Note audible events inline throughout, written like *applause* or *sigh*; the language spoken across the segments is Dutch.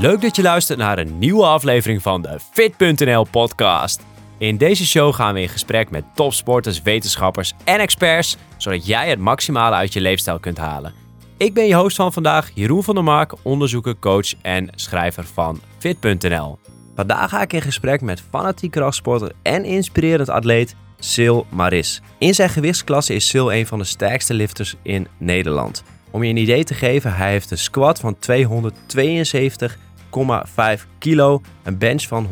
Leuk dat je luistert naar een nieuwe aflevering van de Fit.nl podcast. In deze show gaan we in gesprek met topsporters, wetenschappers en experts, zodat jij het maximale uit je leefstijl kunt halen. Ik ben je host van vandaag, Jeroen van der Mark, onderzoeker, coach en schrijver van Fit.nl. Vandaag ga ik in gesprek met fanatiek krachtsporter en inspirerend atleet Sil Maris. In zijn gewichtsklasse is Sil een van de sterkste lifters in Nederland. Om je een idee te geven, hij heeft een squat van 272,5 kilo, een bench van 167,5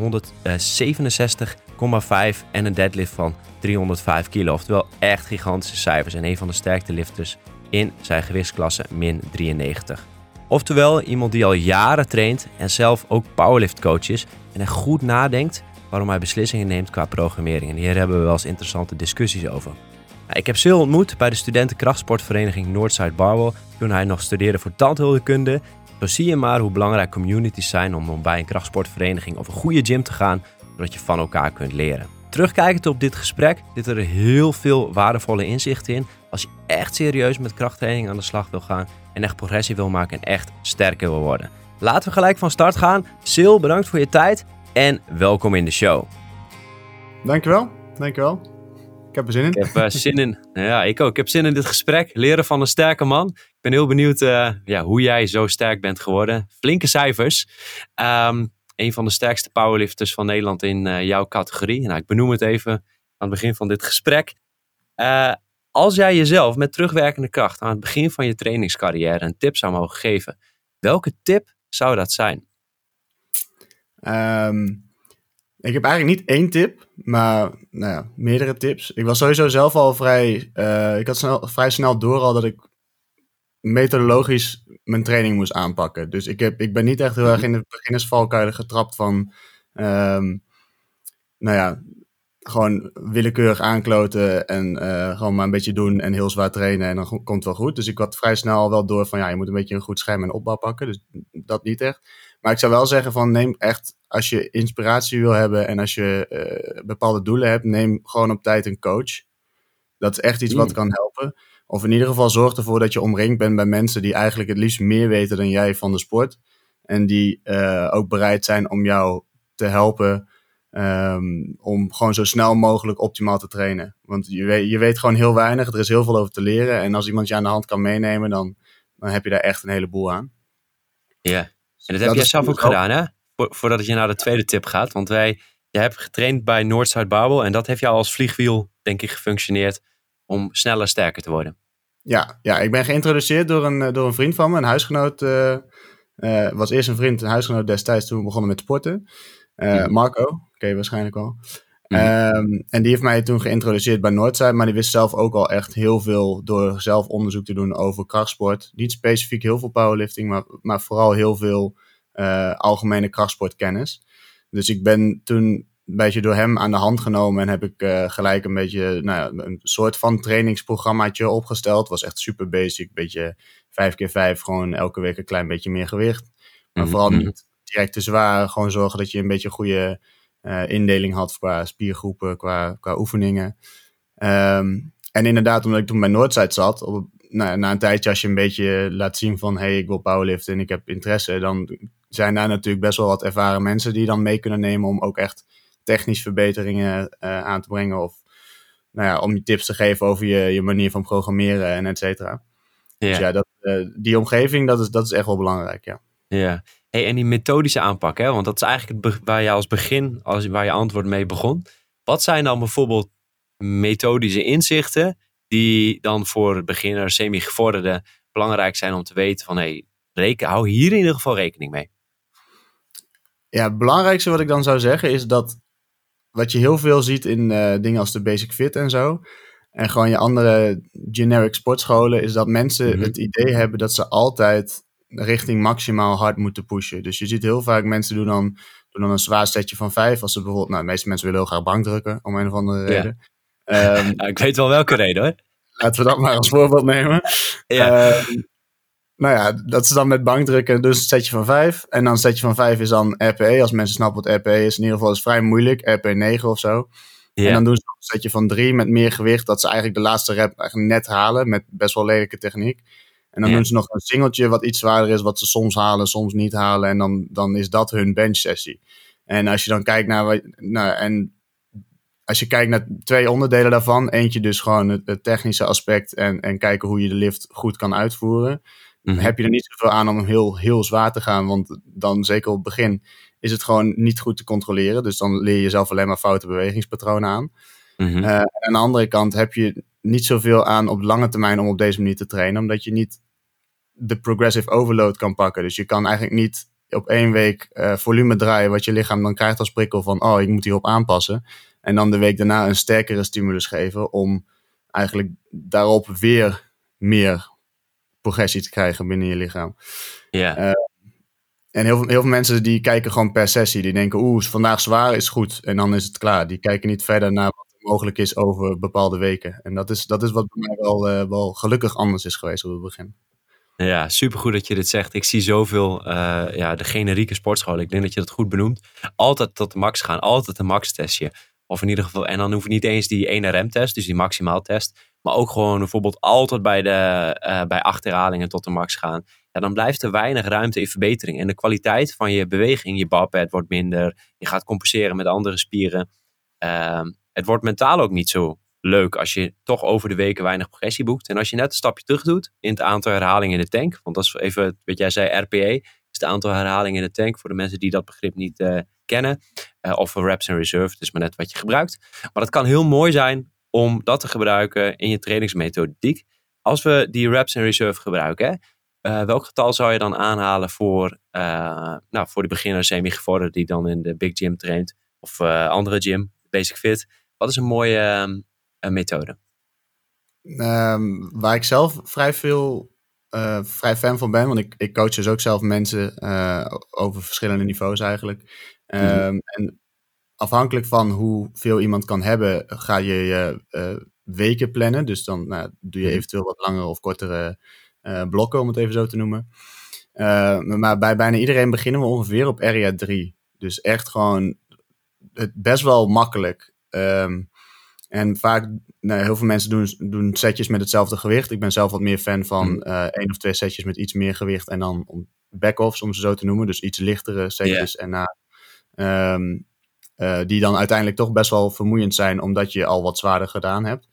en een deadlift van 305 kilo. Oftewel echt gigantische cijfers en een van de sterkste lifters in zijn gewichtsklasse min 93. Oftewel iemand die al jaren traint en zelf ook powerlift coach is en er goed nadenkt waarom hij beslissingen neemt qua programmering. En hier hebben we wel eens interessante discussies over. Ik heb Sil ontmoet bij de studentenkrachtsportvereniging Northside Barbell toen hij nog studeerde voor tandheelkunde. Zo zie je maar hoe belangrijk communities zijn om, om bij een krachtsportvereniging of een goede gym te gaan, zodat je van elkaar kunt leren. Terugkijkend op dit gesprek zitten er heel veel waardevolle inzichten in als je echt serieus met krachttraining aan de slag wil gaan en echt progressie wil maken en echt sterker wil worden. Laten we gelijk van start gaan. Sil, bedankt voor je tijd en welkom in de show. Dankjewel, dankjewel. Ik heb er zin in. Ik heb uh, zin in. Ja, ik ook. Ik heb zin in dit gesprek. Leren van een sterke man. Ik ben heel benieuwd uh, ja, hoe jij zo sterk bent geworden. Flinke cijfers. Um, een van de sterkste powerlifters van Nederland in uh, jouw categorie. Nou, ik benoem het even aan het begin van dit gesprek. als jij jezelf met terugwerkende kracht aan het begin van je trainingscarrière een tip zou mogen geven, welke tip zou dat zijn? Um, ik heb eigenlijk niet één tip, maar nou ja, meerdere tips. Ik was sowieso zelf al vrij. Uh, ik had snel, vrij snel door al dat ik methodologisch mijn training moest aanpakken. Dus ik, heb, ik ben niet echt heel erg in de beginnersvalkuilen getrapt van. Um, nou ja, gewoon willekeurig aankloten en uh, gewoon maar een beetje doen en heel zwaar trainen en dan komt het wel goed. Dus ik had vrij snel wel door van ja, je moet een beetje een goed scherm en opbouw pakken. Dus dat niet echt. Maar ik zou wel zeggen van neem echt, als je inspiratie wil hebben en als je uh, bepaalde doelen hebt, neem gewoon op tijd een coach. Dat is echt iets wat kan helpen. Of in ieder geval zorg ervoor dat je omringd bent bij mensen die eigenlijk het liefst meer weten dan jij van de sport. En die uh, ook bereid zijn om jou te helpen um, om gewoon zo snel mogelijk optimaal te trainen. Want je weet, je weet gewoon heel weinig, er is heel veel over te leren. En als iemand je aan de hand kan meenemen, dan, dan heb je daar echt een heleboel aan. Ja. En dat heb jij zelf ook gedaan, hè? voordat je naar de tweede tip gaat. Want wij, je hebt getraind bij Northside Babel. En dat heeft jou als vliegwiel, denk ik, gefunctioneerd om sneller sterker te worden. Ja, ja ik ben geïntroduceerd door een, door een vriend van me, een huisgenoot. Uh, uh, was eerst een vriend, een huisgenoot destijds toen we begonnen met sporten. Uh. Marco, ken je waarschijnlijk al. Mm -hmm. um, en die heeft mij toen geïntroduceerd bij Noordzij, maar die wist zelf ook al echt heel veel door zelf onderzoek te doen over krachtsport. Niet specifiek heel veel powerlifting, maar, maar vooral heel veel uh, algemene krachtsportkennis. Dus ik ben toen een beetje door hem aan de hand genomen en heb ik uh, gelijk een beetje nou ja, een soort van trainingsprogrammaatje opgesteld. Het was echt super basic, beetje 5 keer 5 gewoon elke week een klein beetje meer gewicht. Maar mm -hmm. vooral niet direct te zwaar, gewoon zorgen dat je een beetje goede indeling had qua spiergroepen, qua, qua oefeningen. Um, en inderdaad, omdat ik toen bij Noordzijde zat, op, nou, na een tijdje als je een beetje laat zien van... hey, ik wil powerliften en ik heb interesse... dan zijn daar natuurlijk best wel wat ervaren mensen die dan mee kunnen nemen... om ook echt technisch verbeteringen uh, aan te brengen... of nou ja, om je tips te geven over je, je manier van programmeren en et cetera. Ja. Dus ja, dat, uh, die omgeving, dat is, dat is echt wel belangrijk, ja. Ja, Hey, en die methodische aanpak, hè? want dat is eigenlijk het waar je als begin, als, waar je antwoord mee begon. Wat zijn dan bijvoorbeeld methodische inzichten die dan voor beginners, semi-gevorderde belangrijk zijn om te weten van hey, reken, hou hier in ieder geval rekening mee? Ja, het belangrijkste wat ik dan zou zeggen is dat wat je heel veel ziet in uh, dingen als de Basic Fit en zo, en gewoon je andere generic sportscholen, is dat mensen mm -hmm. het idee hebben dat ze altijd richting maximaal hard moeten pushen. Dus je ziet heel vaak mensen doen dan, doen dan een zwaar setje van vijf. Als ze bijvoorbeeld, nou, de meeste mensen willen heel graag bankdrukken, om een of andere reden. *laughs* Ja. Um, nou, ik weet wel welke reden hoor. Laten we dat maar als voorbeeld nemen. Ja. Um, nou ja, dat is dan met bankdrukken dus een setje van 5. En dan een setje van 5 is dan RPE. Als mensen snappen wat RPE is, in ieder geval is het vrij moeilijk. RPE 9 of zo. Ja. En dan doen ze een setje van 3 met meer gewicht. Dat ze eigenlijk de laatste rep net halen met best wel lelijke techniek. En dan Ja. doen ze nog een singeltje wat iets zwaarder is, wat ze soms halen, soms niet halen. En dan, dan is dat hun bench sessie. En als je dan kijkt naar, nou, en als je kijkt naar twee onderdelen daarvan, eentje dus gewoon het, het technische aspect en, en kijken hoe je de lift goed kan uitvoeren, Mhm. heb je er niet zoveel aan om heel, heel zwaar te gaan. Want dan, zeker op het begin, is het gewoon niet goed te controleren. Dus dan leer je jezelf alleen maar foute bewegingspatronen aan. Mhm. Eh, en aan de andere kant heb je niet zoveel aan op lange termijn om op deze manier te trainen, omdat je niet de progressive overload kan pakken. Dus je kan eigenlijk niet op één week eh, volume draaien wat je lichaam dan krijgt als prikkel van, oh, ik moet hierop aanpassen. En dan de week daarna een sterkere stimulus geven om eigenlijk daarop weer meer progressie te krijgen binnen je lichaam. Ja. En heel veel, heel veel mensen die kijken gewoon per sessie. Die denken, oeh, vandaag zwaar is goed. En dan is het klaar. Die kijken niet verder naar wat mogelijk is over bepaalde weken. En dat is, dat is wat bij mij wel, eh, wel gelukkig anders is geweest op het begin. Ja, supergoed dat je dit zegt. Ik zie zoveel, eh, ja, de generieke sportscholen. Ik denk dat je dat goed benoemt. Altijd tot de max gaan, altijd een max testje. Of in ieder geval, en dan hoef je niet eens die ene remtest, dus die maximaal test. Maar ook gewoon bijvoorbeeld altijd bij, de, eh, bij acht herhalingen tot de max gaan. Ja, dan blijft er weinig ruimte in verbetering. En de kwaliteit van je beweging, je barpad wordt minder. Je gaat compenseren met andere spieren. Ehm, het wordt mentaal ook niet zo leuk als je toch over de weken weinig progressie boekt. En als je net een stapje terug doet in het aantal herhalingen in de tank. Want dat is even wat jij zei, RPE. Is het aantal herhalingen in de tank voor de mensen die dat begrip niet eh, kennen. Eh, of reps en reserve, dus maar net wat je gebruikt. Maar het kan heel mooi zijn om dat te gebruiken in je trainingsmethodiek. Als we die reps en reserve gebruiken, eh, welk getal zou je dan aanhalen voor, nou, voor de beginner semi-gevorderde die dan in de big gym traint? Of andere gym, basic fit. Wat is een mooie ehm, eh, methode? Ehm, waar ik zelf vrij veel eh, vrij fan van ben, want ik, ik coach dus ook zelf mensen eh, over verschillende niveaus eigenlijk. Ehm, En afhankelijk van hoeveel iemand kan hebben, ga je je eh, weken plannen. Dus dan nou, doe je Mhm. eventueel wat langere of kortere blokken, om het even zo te noemen. Maar bij bijna iedereen beginnen we ongeveer op area 3. Dus echt gewoon het best wel makkelijk. Ehm, en vaak, nou, heel veel mensen doen, doen setjes met hetzelfde gewicht. Ik ben zelf wat meer fan van Mhm. eh één of twee setjes met iets meer gewicht. En dan back-offs, om ze zo te noemen. Dus iets lichtere setjes. En na, ehm, eh, die dan uiteindelijk toch best wel vermoeiend zijn, omdat je al wat zwaarder gedaan hebt.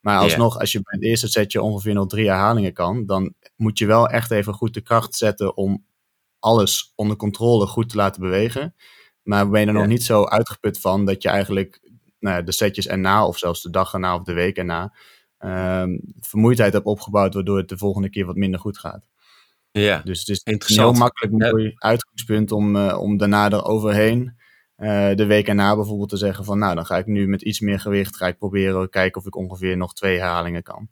Maar alsnog, als je bij het eerste setje ongeveer nog drie herhalingen kan, dan moet je wel echt even goed de kracht zetten om alles onder controle goed te laten bewegen. Maar ben je er nog niet zo uitgeput van dat je eigenlijk nou, ja, de setjes erna, of zelfs de dag erna of de week erna, ehm, vermoeidheid hebt opgebouwd, waardoor het de volgende keer wat minder goed gaat. Ja, Dus het is een Interessant. heel makkelijk mooi uitgangspunt om, eh, om daarna eroverheen eh de week erna bijvoorbeeld te zeggen van nou, dan ga ik nu met iets meer gewicht, ga ik proberen kijken of ik ongeveer nog twee herhalingen kan.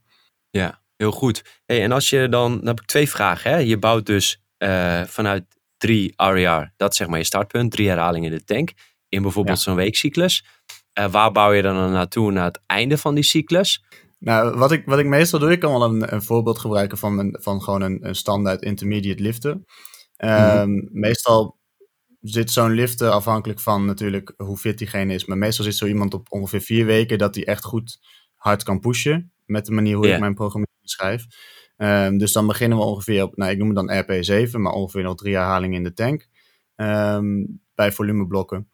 ja, heel goed. Hey, en als je dan, dan heb ik twee vragen. Hè? Je bouwt dus eh, vanuit drie RER, dat is zeg maar je startpunt, drie herhalingen in de tank, in bijvoorbeeld zo'n weekcyclus. Waar bouw je dan naartoe naar het einde van die cyclus? Nou, wat ik, wat ik meestal doe, ik kan wel een, een voorbeeld gebruiken van, een, van gewoon een, een standaard intermediate liften. Ehm, Meestal zit zo'n liften afhankelijk van natuurlijk hoe fit diegene is. Maar meestal zit zo iemand op ongeveer vier weken dat hij echt goed hard kan pushen. Met de manier hoe ik mijn programmering schrijf. Ehm, dus dan beginnen we ongeveer op, nou ik noem het dan RP7, maar ongeveer nog drie herhalingen in de tank. ehm, bij volumeblokken.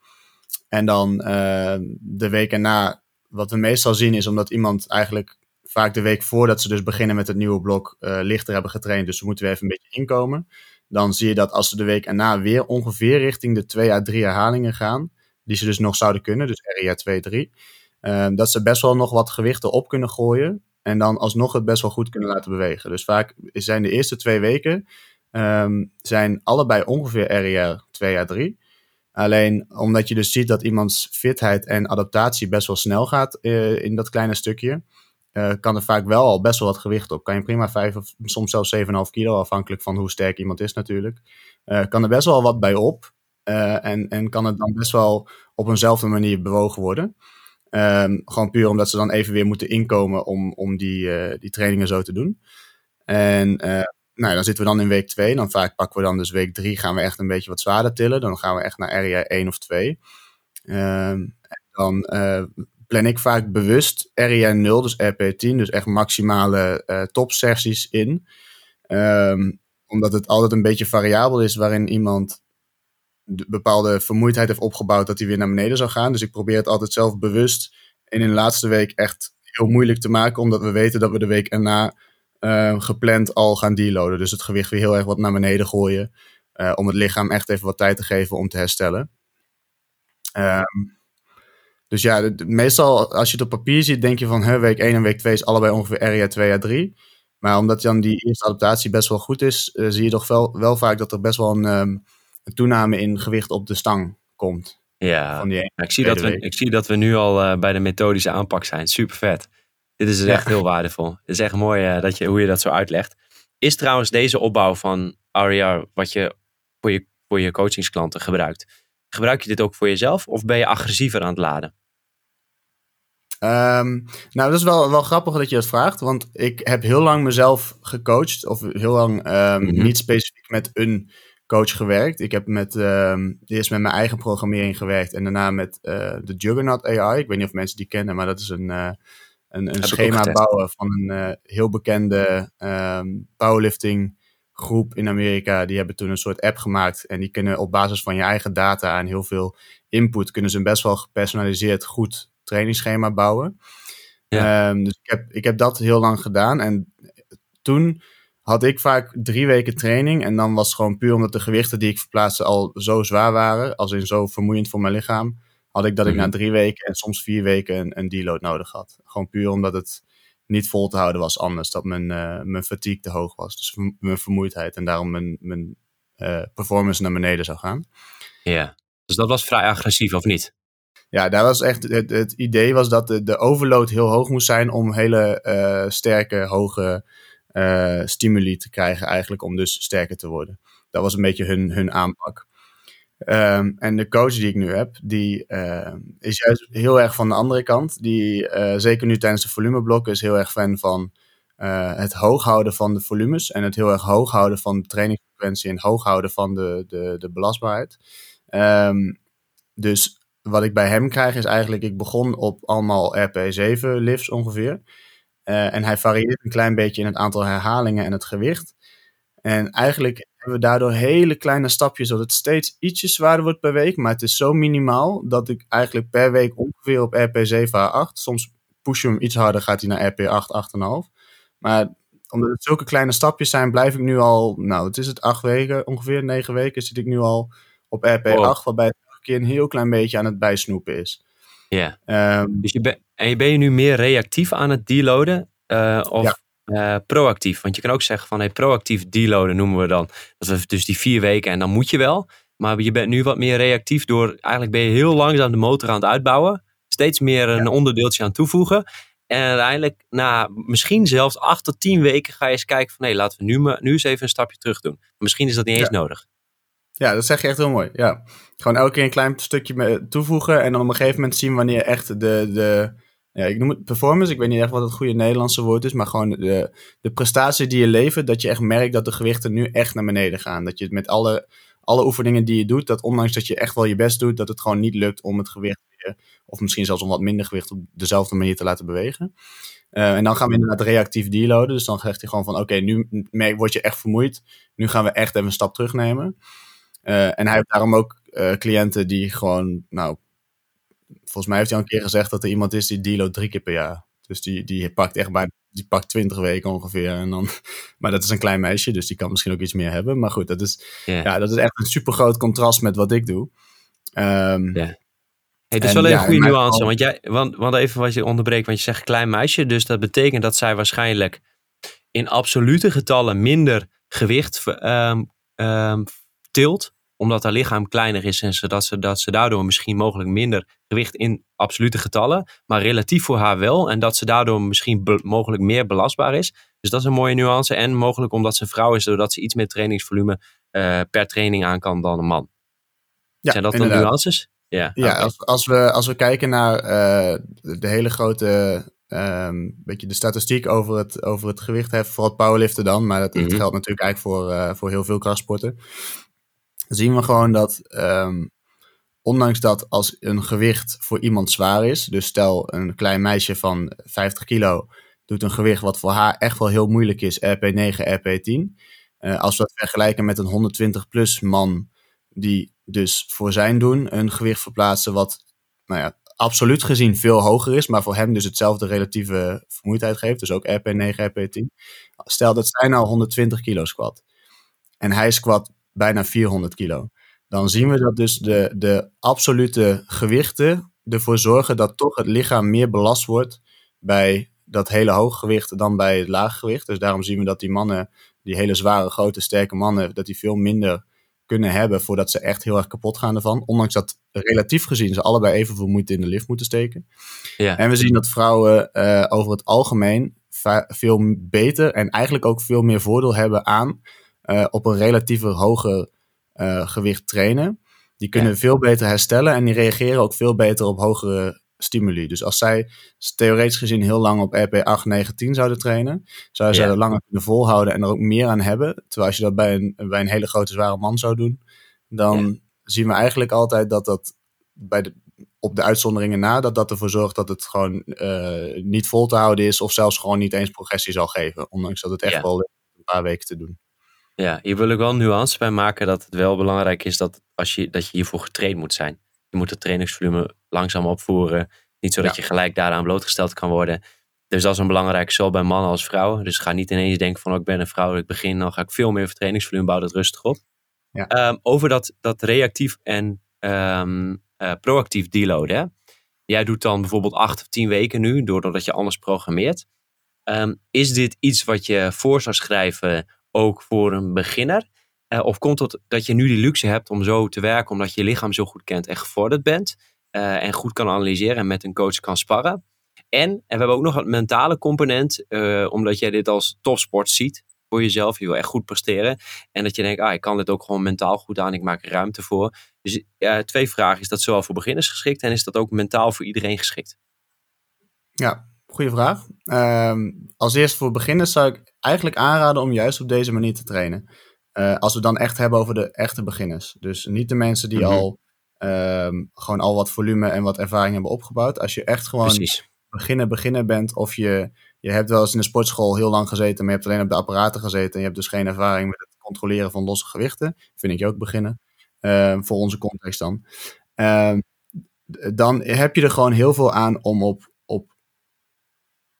En dan ehm, de week erna, wat we meestal zien is omdat iemand eigenlijk vaak de week voordat ze dus beginnen met het nieuwe blok eh, lichter hebben getraind. Dus ze moeten weer even een beetje inkomen. Dan zie je dat als ze de week erna weer ongeveer richting de 2 à 3 herhalingen gaan, die ze dus nog zouden kunnen, dus RIA 2, 3, eh, dat ze best wel nog wat gewichten op kunnen gooien en dan alsnog het best wel goed kunnen laten bewegen. Dus vaak zijn de eerste twee weken ehm, zijn allebei ongeveer RIA 2 à 3. Alleen omdat je dus ziet dat iemands fitheid en adaptatie best wel snel gaat eh, in dat kleine stukje, eh, kan er vaak wel al best wel wat gewicht op. Kan je prima 5 of soms zelfs 7,5 kilo, afhankelijk van hoe sterk iemand is natuurlijk. Eh, kan er best wel wat bij op. en, en kan het dan best wel op eenzelfde manier bewogen worden. Ehm, gewoon puur omdat ze dan even weer moeten inkomen om, om die, die trainingen zo te doen. En nou, dan zitten we dan in week 2. Dan vaak pakken we dan dus week 3 gaan we echt een beetje wat zwaarder tillen. Dan gaan we echt naar area 1 of 2. Ehm, dan eh, plan ik vaak bewust area 0, dus RP10, dus echt maximale eh topsessies in. Ehm, omdat het altijd een beetje variabel is waarin iemand bepaalde vermoeidheid heeft opgebouwd dat hij weer naar beneden zou gaan. Dus ik probeer het altijd zelf bewust in de laatste week echt heel moeilijk te maken, omdat we weten dat we de week erna uh, gepland al gaan deloaden. Dus het gewicht weer heel erg wat naar beneden gooien, uh, om het lichaam echt even wat tijd te geven om te herstellen. Um, dus ja, meestal als je het op papier ziet, denk je van hè, week 1 en week 2 is allebei ongeveer area 2 à 3. Maar omdat dan die eerste adaptatie best wel goed is, uh, zie je toch wel, wel vaak dat er best wel een, um, een toename in gewicht op de stang komt. Ja, ik, zie dat we, ik zie dat we nu al uh, bij de methodische aanpak zijn. Super vet. Dit is dus ja. echt heel waardevol. Het is echt mooi uh, dat je, hoe je dat zo uitlegt. Is trouwens deze opbouw van RER wat je voor je, voor je coachingsklanten gebruikt, gebruik je dit ook voor jezelf of ben je agressiever aan het laden? Um, nou, dat is wel, wel grappig dat je dat vraagt, want ik heb heel lang mezelf gecoacht, of heel lang um, mm -hmm. niet specifiek met een coach gewerkt. Ik heb met, um, eerst met mijn eigen programmering gewerkt en daarna met uh, de Juggernaut AI. Ik weet niet of mensen die kennen, maar dat is een, uh, een, een schema bouwen van een uh, heel bekende powerlifting groep in Amerika. Die hebben toen een soort app gemaakt en die kunnen op basis van je eigen data en heel veel input, kunnen ze een best wel gepersonaliseerd goed trainingsschema bouwen. Ja. Um, dus ik heb, ik heb dat heel lang gedaan. En toen had ik vaak drie weken training. En dan was het gewoon puur omdat de gewichten die ik verplaatste al zo zwaar waren. Als in zo vermoeiend voor mijn lichaam. Had ik dat mm -hmm. ik na drie weken en soms vier weken een, een deload nodig had. Gewoon puur omdat het niet vol te houden was anders. Dat mijn, uh, mijn fatigue te hoog was. Dus mijn vermoeidheid. En daarom mijn, mijn uh, performance naar beneden zou gaan. Ja, dus dat was vrij agressief of niet? ja, daar was echt het, het idee was dat de, de overload heel hoog moest zijn om hele uh, sterke, hoge stimuli te krijgen, eigenlijk om dus sterker te worden. Dat was een beetje hun, hun aanpak. Um, en de coach die ik nu heb, die uh, is juist heel erg van de andere kant. Die, zeker nu tijdens de volumeblokken, is heel erg fan van het hoog houden van de volumes. En het heel erg hoog houden van de trainingsfrequentie en hoog houden van de, de, de belastbaarheid. Um, dus wat ik bij hem krijg is eigenlijk, ik begon op allemaal RP7 lifts ongeveer. Uh, en hij varieert een klein beetje in het aantal herhalingen en het gewicht. En eigenlijk hebben we daardoor hele kleine stapjes, dat het steeds ietsje zwaarder wordt per week. Maar het is zo minimaal dat ik eigenlijk per week ongeveer op RP7 A8. Soms push je hem iets harder, gaat hij naar RP8, 8,5. Maar omdat het zulke kleine stapjes zijn, blijf ik nu al, nou, het is het acht weken, ongeveer negen weken, zit ik nu al op RP8. Wow. Waarbij het keer een heel klein beetje aan het bijsnoepen is. Ja. Um, dus je ben, en ben je nu meer reactief aan het deloaden uh, of ja. Uh, proactief? Want je kan ook zeggen van hey, proactief deloaden noemen we dan. Dat is dus die vier weken en dan moet je wel. Maar je bent nu wat meer reactief door, eigenlijk ben je heel langzaam de motor aan het uitbouwen. Steeds meer een ja. onderdeeltje aan toevoegen. En uiteindelijk, na misschien zelfs acht tot tien weken, ga je eens kijken van hé, hey, laten we nu, nu eens even een stapje terug doen. Misschien is dat niet eens nodig. Ja, dat zeg je echt heel mooi. Ja. Gewoon elke keer een klein stukje toevoegen en dan op een gegeven moment zien wanneer echt de, de ja, ik noem het performance, ik weet niet echt wat het goede Nederlandse woord is, maar gewoon de, de prestatie die je levert, dat je echt merkt dat de gewichten nu echt naar beneden gaan. Dat je met alle, alle oefeningen die je doet, dat ondanks dat je echt wel je best doet, dat het gewoon niet lukt om het gewicht of misschien zelfs om wat minder gewicht op dezelfde manier te laten bewegen. Uh, en dan gaan we inderdaad reactief deloaden. Dus dan zegt hij gewoon van oké, nu word je echt vermoeid. Nu gaan we echt even een stap terugnemen. Uh, en hij heeft daarom ook uh, cliënten die gewoon, nou, volgens mij heeft hij al een keer gezegd dat er iemand is die deload drie keer per jaar. Dus die, die pakt echt bij, die pakt twintig weken ongeveer. En dan, *laughs* maar dat is een klein meisje, dus die kan misschien ook iets meer hebben. Maar goed, dat is, yeah. ja, dat is echt een super groot contrast met wat ik doe. Um, yeah. Hey, dat is wel een ja, goede nuance, want, jij, want, want even wat je onderbreekt, want je zegt klein meisje, dus dat betekent dat zij waarschijnlijk in absolute getallen minder gewicht um, um, tilt omdat haar lichaam kleiner is en zodat ze, dat ze daardoor misschien mogelijk minder gewicht in absolute getallen, maar relatief voor haar wel. En dat ze daardoor misschien mogelijk meer belastbaar is. Dus dat is een mooie nuance. En mogelijk omdat ze vrouw is, doordat ze iets meer trainingsvolume uh, per training aan kan dan een man. Ja, Zijn dat dan nuances? Ja, ja okay. als, als, we, als we kijken naar uh, de hele grote um, beetje de statistiek over het, over het gewicht heffen, vooral powerliften dan, maar dat, mm -hmm. dat geldt natuurlijk eigenlijk voor, uh, voor heel veel krachtsporten zien we gewoon dat, um, ondanks dat als een gewicht voor iemand zwaar is, dus stel een klein meisje van 50 kilo, doet een gewicht wat voor haar echt wel heel moeilijk is, RP9, RP10. Uh, als we dat vergelijken met een 120-plus man die dus voor zijn doen een gewicht verplaatsen wat, nou ja, absoluut gezien veel hoger is, maar voor hem dus hetzelfde relatieve vermoeidheid geeft, dus ook RP9, RP10. Stel dat zij nou 120 kilo squat en hij squat bijna 400 kilo. Dan zien we dat dus de, de absolute gewichten ervoor zorgen dat toch het lichaam meer belast wordt bij dat hele hoge gewicht dan bij het lage gewicht. Dus daarom zien we dat die mannen, die hele zware, grote, sterke mannen, dat die veel minder kunnen hebben voordat ze echt heel erg kapot gaan ervan. Ondanks dat relatief gezien ze allebei even veel moeite in de lift moeten steken. Ja. En we zien dat vrouwen uh, over het algemeen veel beter en eigenlijk ook veel meer voordeel hebben aan uh, op een relatief hoger uh, gewicht trainen. Die kunnen veel beter herstellen en die reageren ook veel beter op hogere stimuli. Dus als zij theoretisch gezien heel lang op RP 8, 9, 10 zouden trainen, zouden zij dat langer kunnen volhouden en er ook meer aan hebben. Terwijl als je dat bij een, bij een hele grote zware man zou doen, dan zien we eigenlijk altijd dat dat bij de, op de uitzonderingen na, dat dat ervoor zorgt dat het gewoon uh, niet vol te houden is of zelfs gewoon niet eens progressie zal geven. Ondanks dat het echt wel een paar weken te doen. Ja, hier wil ik wel nuance bij maken dat het wel belangrijk is dat, als je, dat je hiervoor getraind moet zijn. Je moet het trainingsvolume langzaam opvoeren. Niet zodat je gelijk daaraan blootgesteld kan worden. Dus dat is een belangrijk, zowel bij mannen als vrouwen. Dus ga niet ineens denken van oh, ik ben een vrouw, ik begin, dan ga ik veel meer trainingsvolume, bouw dat rustig op. Ja. Um, over dat, dat reactief en um, uh, proactief deloaden. Jij doet dan bijvoorbeeld acht of tien weken nu, doordat je anders programmeert. Um, is dit iets wat je voor zou schrijven ook voor een beginner? Uh, of komt het dat je nu die luxe hebt om zo te werken, omdat je je lichaam zo goed kent en gevorderd bent uh, en goed kan analyseren en met een coach kan sparren? En, en we hebben ook nog een mentale component, uh, omdat jij dit als topsport ziet voor jezelf. Je wil echt goed presteren. En dat je denkt, ah, ik kan dit ook gewoon mentaal goed aan. Ik maak er ruimte voor. Dus twee vragen. Is dat zowel voor beginners geschikt en is dat ook mentaal voor iedereen geschikt? Ja, goede vraag. Uh, als eerst voor beginners zou ik eigenlijk aanraden om juist op deze manier te trainen. Uh, als we dan echt hebben over de echte beginners. Dus niet de mensen die mm -hmm. al um, gewoon al wat volume en wat ervaring hebben opgebouwd. Als je echt gewoon Precies. beginner beginner bent of je, je hebt wel eens in de sportschool heel lang gezeten, maar je hebt alleen op de apparaten gezeten en je hebt dus geen ervaring met het controleren van losse gewichten. Vind ik je ook beginnen. Uh, voor onze context dan. Uh, dan heb je er gewoon heel veel aan om op, op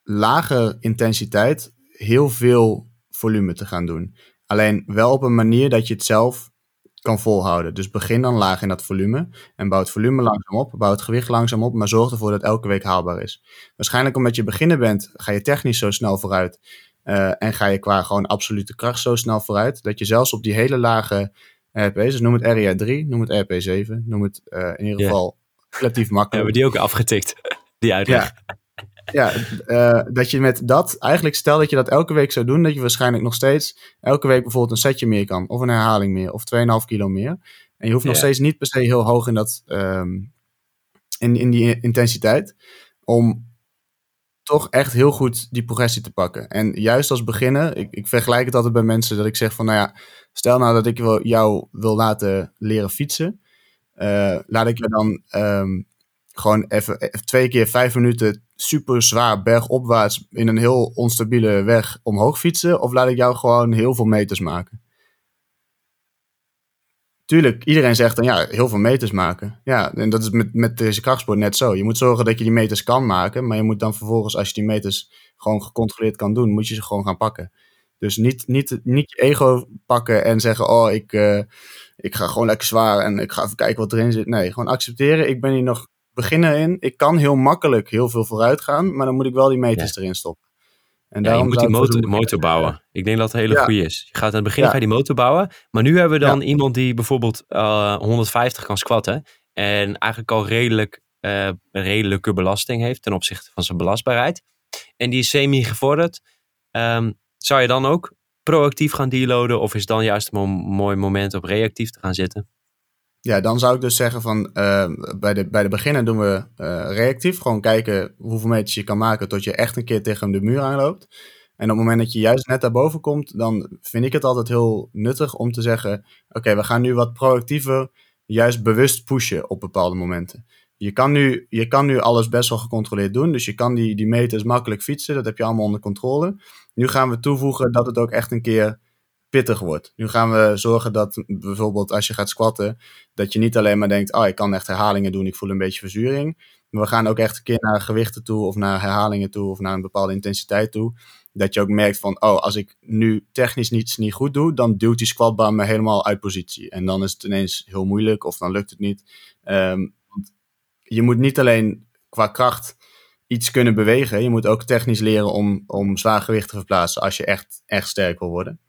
lage intensiteit heel veel volume te gaan doen. Alleen wel op een manier dat je het zelf kan volhouden. Dus begin dan laag in dat volume en bouw het volume langzaam op, bouw het gewicht langzaam op, maar zorg ervoor dat elke week haalbaar is. Waarschijnlijk omdat je beginner bent, ga je technisch zo snel vooruit uh, en ga je qua gewoon absolute kracht zo snel vooruit, dat je zelfs op die hele lage RP's, dus noem het RIA 3, noem het RP 7, noem het uh, in ieder geval yeah. relatief *laughs* makkelijk. Hebben we die ook afgetikt, *laughs* die uitleg? Ja ja, uh, dat je met dat, eigenlijk stel dat je dat elke week zou doen, dat je waarschijnlijk nog steeds elke week bijvoorbeeld een setje meer kan, of een herhaling meer, of 2,5 kilo meer. En je hoeft nog steeds niet per se heel hoog in, dat, um, in, in die intensiteit, om toch echt heel goed die progressie te pakken. En juist als beginner, ik, ik vergelijk het altijd bij mensen dat ik zeg van, nou ja, stel nou dat ik wil, jou wil laten leren fietsen, uh, laat ik je dan um, gewoon even, even twee keer vijf minuten super zwaar bergopwaarts in een heel onstabiele weg omhoog fietsen? Of laat ik jou gewoon heel veel meters maken? Tuurlijk, iedereen zegt dan ja, heel veel meters maken. Ja, en dat is met, met deze krachtsport net zo. Je moet zorgen dat je die meters kan maken, maar je moet dan vervolgens, als je die meters gewoon gecontroleerd kan doen, moet je ze gewoon gaan pakken. Dus niet, niet, niet je ego pakken en zeggen, oh, ik, uh, ik ga gewoon lekker zwaar en ik ga even kijken wat erin zit. Nee, gewoon accepteren. Ik ben hier nog beginnen in. Ik kan heel makkelijk heel veel vooruit gaan, maar dan moet ik wel die meters erin stoppen. En ja, je moet die motor, motor bouwen. Ik denk dat het hele ja. goede is. Je gaat aan het begin ga je die motor bouwen. Maar nu hebben we dan iemand die bijvoorbeeld uh, eh, 150 kan squatten. En eigenlijk al redelijk, uh, redelijke belasting heeft ten opzichte van zijn belastbaarheid. En die is semi-gevorderd. Um, zou je dan ook proactief gaan deloaden? Of is dan juist een mooi moment op reactief te gaan zitten? Ja, dan zou ik dus zeggen van uh, bij, de, bij de beginner doen we uh, reactief. Gewoon kijken hoeveel meters je kan maken tot je echt een keer tegen de muur aanloopt. En op het moment dat je juist net daarboven komt, dan vind ik het altijd heel nuttig om te zeggen: Oké, we gaan nu wat proactiever, juist bewust pushen op bepaalde momenten. je kan, nu, je kan nu alles best wel gecontroleerd doen. Dus je kan die, die meters makkelijk fietsen. Dat heb je allemaal onder controle. Nu gaan we toevoegen dat het ook echt een keer pittig wordt. Nu gaan we zorgen dat bijvoorbeeld als je gaat squatten, dat je niet alleen maar denkt, oh ik kan echt herhalingen doen, ik voel een beetje verzuring. Maar we gaan ook echt een keer naar gewichten toe of naar herhalingen toe of naar een bepaalde intensiteit toe. Dat je ook merkt van, oh als ik nu technisch niets niet goed doe, dan duwt die squatbar me helemaal uit positie. En dan is het ineens heel moeilijk of dan lukt het niet. Um, je moet niet alleen qua kracht iets kunnen bewegen. Je moet ook technisch leren om, om zwaar gewicht te verplaatsen als je echt, echt sterk wil worden.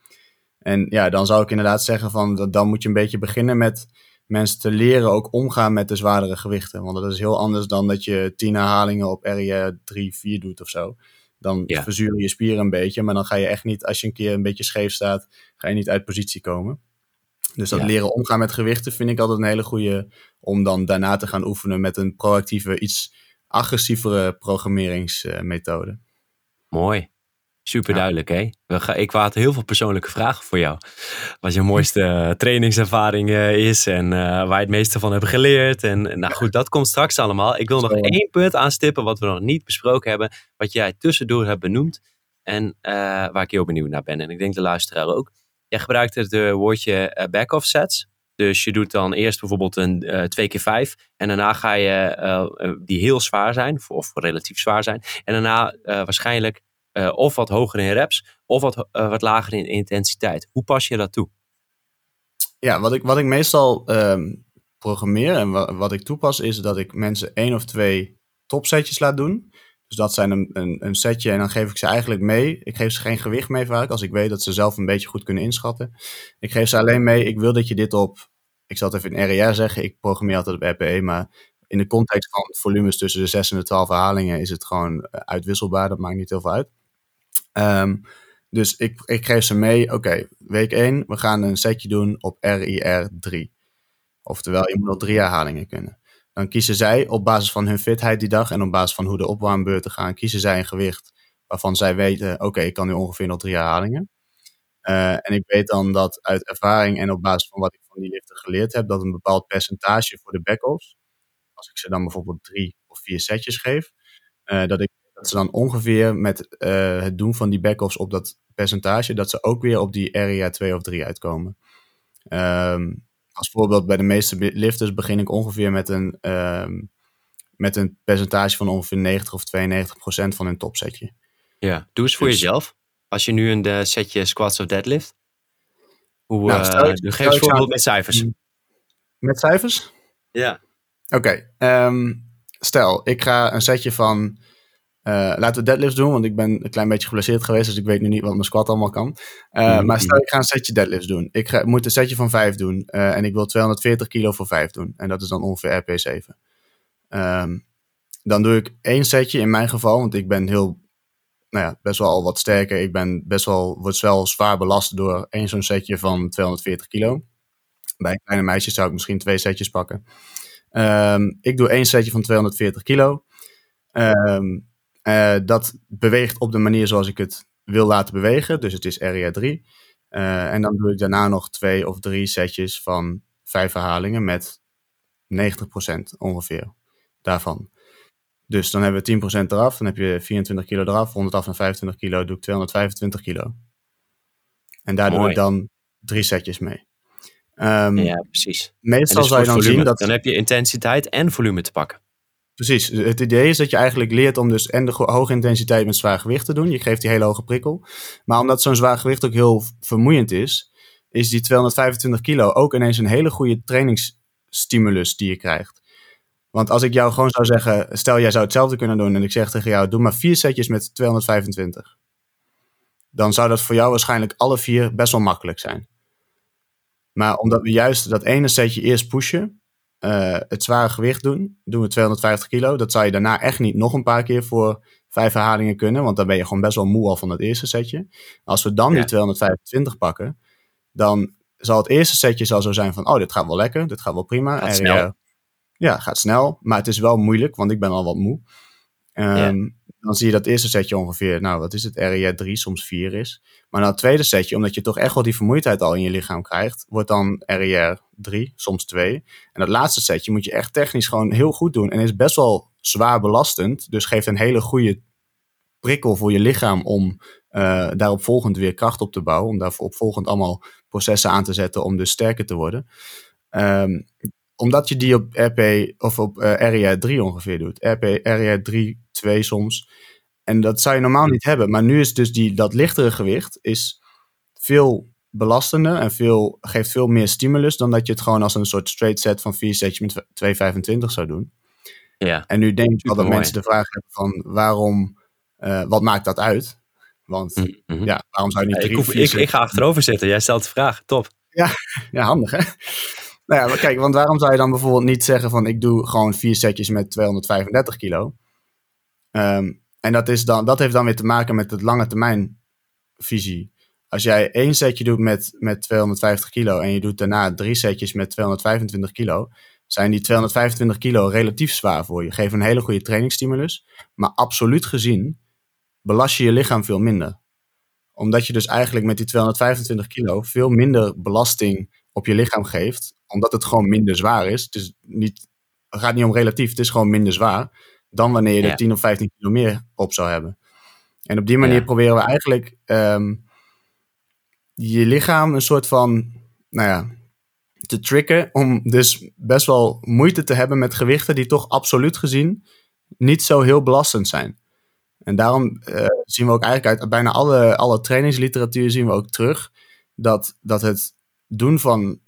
En ja, dan zou ik inderdaad zeggen van dan moet je een beetje beginnen met mensen te leren ook omgaan met de zwaardere gewichten. Want dat is heel anders dan dat je tien herhalingen op RE 3, 4 doet of zo. Dan ja. verzuren je spieren een beetje, maar dan ga je echt niet, als je een keer een beetje scheef staat, ga je niet uit positie komen. Dus dat leren omgaan met gewichten vind ik altijd een hele goede om dan daarna te gaan oefenen met een proactieve, iets agressievere programmeringsmethode. Mooi. Super duidelijk, hè? Ik had heel veel persoonlijke vragen voor jou. Wat je mooiste eh, trainingservaring is en uh, waar je het meeste van hebt geleerd. En nou goed, dat komt straks allemaal. Ik wil nog één punt aanstippen wat we nog niet besproken hebben. Wat jij tussendoor hebt benoemd en uh, waar ik heel benieuwd naar ben. En ik denk de luisteraar ook. Jij gebruikt het woordje back-off sets. Dus je doet dan eerst bijvoorbeeld een uh, 2 keer 5 en daarna ga je die heel zwaar zijn, of relatief zwaar zijn. En daarna waarschijnlijk uh, of wat hoger in reps, of wat, uh, wat lager in intensiteit. Hoe pas je dat toe? Ja, wat ik, wat ik meestal um, programmeer en wat, wat ik toepas, is dat ik mensen één of twee topsetjes laat doen. Dus dat zijn een, een, een, setje en dan geef ik ze eigenlijk mee. Ik geef ze geen gewicht mee vaak, als ik weet dat ze zelf een beetje goed kunnen inschatten. Ik geef ze alleen mee, ik wil dat je dit op, ik zal het even in RER zeggen, ik programmeer altijd op RPE, maar in de context van volumes tussen de 6 en de 12 herhalingen is het gewoon eh, uitwisselbaar, dat maakt niet heel veel uit. Um, dus ik, ik geef ze mee, oké, week 1, we gaan een setje doen op RIR 3. Oftewel, je moet nog drie herhalingen kunnen. Dan kiezen zij op basis van hun fitheid die dag en op basis van hoe de opwarmbeurten gaan, kiezen zij een gewicht waarvan zij weten, oké, ik kan nu ongeveer nog drie herhalingen. Uh, en ik weet dan dat uit ervaring en op basis van wat ik van die liften geleerd heb, dat een bepaald percentage voor de back-offs, als ik ze dan bijvoorbeeld drie of vier setjes geef, uh, dat ik dat ze dan ongeveer met uh, het doen van die backoffs op dat percentage, dat ze ook weer op die area 2 of 3 uitkomen. Um, als voorbeeld bij de meeste lifters begin ik ongeveer met een, um, met een percentage van ongeveer 90 of 92 procent van hun topsetje. Ja, doe eens voor dus, jezelf. Als je nu een uh, setje squats of deadlift, hoe, nou, stel, uh, geef eens voorbeeld met cijfers. Met cijfers? Ja. Oké, okay, um, stel ik ga een setje van laten we deadlifts doen, want ik ben een klein beetje geblesseerd geweest, dus ik weet nu niet wat mijn squat allemaal kan. Uh, mm Maar stel, ik ga een setje deadlifts doen. Ik ga, moet een setje van 5 doen uh, en ik wil 240 kilo voor 5 doen. En dat is dan ongeveer RP7. Um, ehm, dan doe ik één setje in mijn geval, want ik ben heel, nou ja, best wel al wat sterker. Ik ben best wel, word wel zwaar belast door één zo'n setje van 240 kilo. Bij kleine meisjes zou ik misschien twee setjes pakken. Um, ik doe één setje van 240 kilo. Um, uh, dat beweegt op de manier zoals ik het wil laten bewegen. Dus het is area 3. Uh, en dan doe ik daarna nog twee of drie setjes van vijf herhalingen met 90% ongeveer daarvan. Dus dan hebben we 10% eraf, dan heb je 24 kilo eraf, 100 af en 25 kilo, doe ik 225 kilo. En daar Mooi. doe ik dan drie setjes mee. Um, ja, precies. Meestal zou je dan volume. zien dat... Dan heb je intensiteit en volume te pakken. Precies. Het idee is dat je eigenlijk leert om dus en de hoge intensiteit met zwaar gewicht te doen. Je geeft die hele hoge prikkel. Maar omdat zo'n zwaar gewicht ook heel vermoeiend is, is die 225 kilo ook ineens een hele goede trainingsstimulus die je krijgt. Want als ik jou gewoon zou zeggen, stel jij zou hetzelfde kunnen doen en ik zeg tegen jou, doe maar vier setjes met 225. Dan zou dat voor jou waarschijnlijk alle vier best wel makkelijk zijn. Maar omdat we juist dat ene setje eerst pushen, uh, het zware gewicht doen, doen we 250 kilo. Dat zou je daarna echt niet nog een paar keer voor vijf herhalingen kunnen, want dan ben je gewoon best wel moe al van het eerste setje. Als we dan ja. die 225 pakken, dan zal het eerste setje zal zo zijn van, oh, dit gaat wel lekker, dit gaat wel prima. Gaat snel. Uh, ja, gaat snel, maar het is wel moeilijk, want ik ben al wat moe. Um, ja. Dan zie je dat eerste setje ongeveer, nou wat is het, RER 3, soms 4 is. Maar dan het tweede setje, omdat je toch echt wel die vermoeidheid al in je lichaam krijgt, wordt dan RER 3, soms 2. En dat laatste setje moet je echt technisch gewoon heel goed doen. En is best wel zwaar belastend, dus geeft een hele goede prikkel voor je lichaam om uh, daarop volgend weer kracht op te bouwen. Om daarop opvolgend allemaal processen aan te zetten om dus sterker te worden. Um, omdat je die op RP of op uh, RER 3 ongeveer doet. RP, RER 3, 2 soms. En dat zou je normaal niet hebben. Maar nu is dus die, dat lichtere gewicht is veel belastender en veel, geeft veel meer stimulus dan dat je het gewoon als een soort straight set van vier setjes met 2,25 zou doen. Ja, en nu denk ik wel dat mensen de vraag hebben van waarom, uh, wat maakt dat uit? Want mm -hmm. ja, waarom zou je niet ja, ik, hoef, ik, ik, ga achterover zitten, jij stelt de vraag, top. Ja, *laughs* ja handig hè? Nou ja, maar kijk, want waarom zou je dan bijvoorbeeld niet zeggen van ik doe gewoon vier setjes met 235 kilo? Um, en dat, is dan, dat heeft dan weer te maken met het lange termijn visie. Als jij één setje doet met, met 250 kilo en je doet daarna drie setjes met 225 kilo, zijn die 225 kilo relatief zwaar voor je. Geven een hele goede trainingsstimulus, maar absoluut gezien belast je je lichaam veel minder. Omdat je dus eigenlijk met die 225 kilo veel minder belasting op je lichaam geeft, omdat het gewoon minder zwaar is. Het, is niet, het gaat niet om relatief, het is gewoon minder zwaar dan wanneer je er 10 of 15 kilo meer op zou hebben. En op die manier proberen we eigenlijk um, je lichaam een soort van, nou ja, te tricken om dus best wel moeite te hebben met gewichten die toch absoluut gezien niet zo heel belastend zijn. En daarom uh, zien we ook eigenlijk uit bijna alle, alle trainingsliteratuur zien we ook terug dat, dat het doen van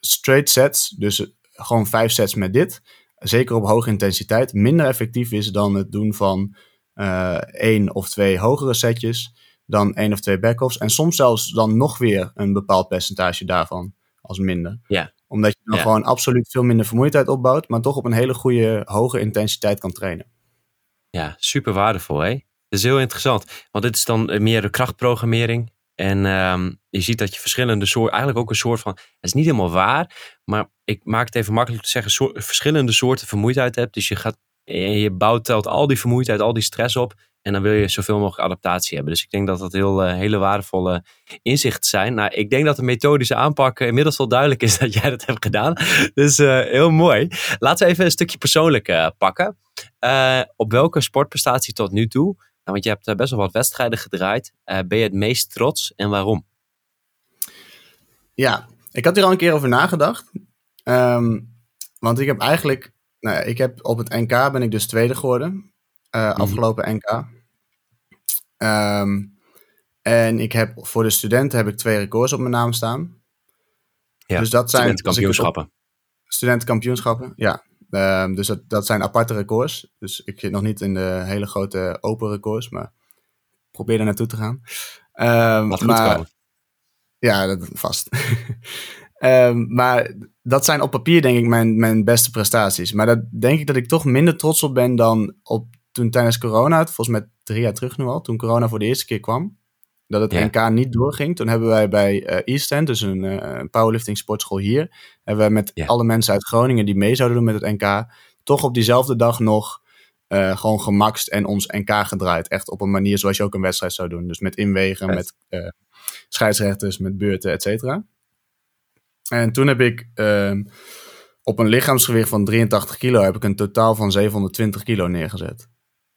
straight sets, dus gewoon vijf sets met dit, zeker op hoge intensiteit, minder effectief is dan het doen van uh, één of twee hogere setjes, dan één of twee backoffs. En soms zelfs dan nog weer een bepaald percentage daarvan als minder. Ja. Omdat je dan gewoon absoluut veel minder vermoeidheid opbouwt, maar toch op een hele goede hoge intensiteit kan trainen. Ja, super waardevol hè. Dat is heel interessant, want dit is dan meer de krachtprogrammering. En um, je ziet dat je verschillende soorten, eigenlijk ook een soort van, het is niet helemaal waar, maar ik maak het even makkelijk te zeggen, verschillende soorten vermoeidheid hebt. Dus je gaat, je bouwt telt al die vermoeidheid, al die stress op. En dan wil je zoveel mogelijk adaptatie hebben. Dus ik denk dat dat heel, uh, hele waardevolle inzichten zijn. Nou, ik denk dat de methodische aanpak inmiddels wel duidelijk is *laughs* dat jij dat hebt gedaan. Dus uh, heel mooi. Laten we even een stukje persoonlijk pakken. op welke sportprestatie tot nu toe want je hebt best wel wat wedstrijden gedraaid. Uh, ben je het meest trots en waarom? Ja, ik had hier al een keer over nagedacht. Um, want ik heb eigenlijk, nou ja, ik heb op het NK ben ik dus tweede geworden. Uh, mm. Afgelopen NK. Um, en ik heb voor de studenten heb ik twee records op mijn naam staan. Ja, dus dat zijn studentenkampioenschappen. Studentenkampioenschappen, ja. Um, dus dat, dat zijn aparte records. Dus ik zit nog niet in de hele grote open records, maar probeer er naartoe te gaan. Um, Wat goed maar, komen. Ja, dat, *laughs* vast. um, maar dat zijn op papier denk ik mijn, mijn beste prestaties. Maar dat denk ik dat ik toch minder trots op ben dan op toen tijdens corona, volgens mij drie jaar terug nu al, toen corona voor de eerste keer kwam dat het NK niet doorging. Toen hebben wij bij uh, East End, dus een uh, powerlifting sportschool hier, hebben we met alle mensen uit Groningen die mee zouden doen met het NK, toch op diezelfde dag nog uh, gewoon gemaxt en ons NK gedraaid. Echt op een manier zoals je ook een wedstrijd zou doen. Dus met inwegen, met scheidsrechters, met beurten, et cetera. En toen heb ik ehm, op een lichaamsgewicht van 83 kilo heb ik een totaal van 720 kilo neergezet.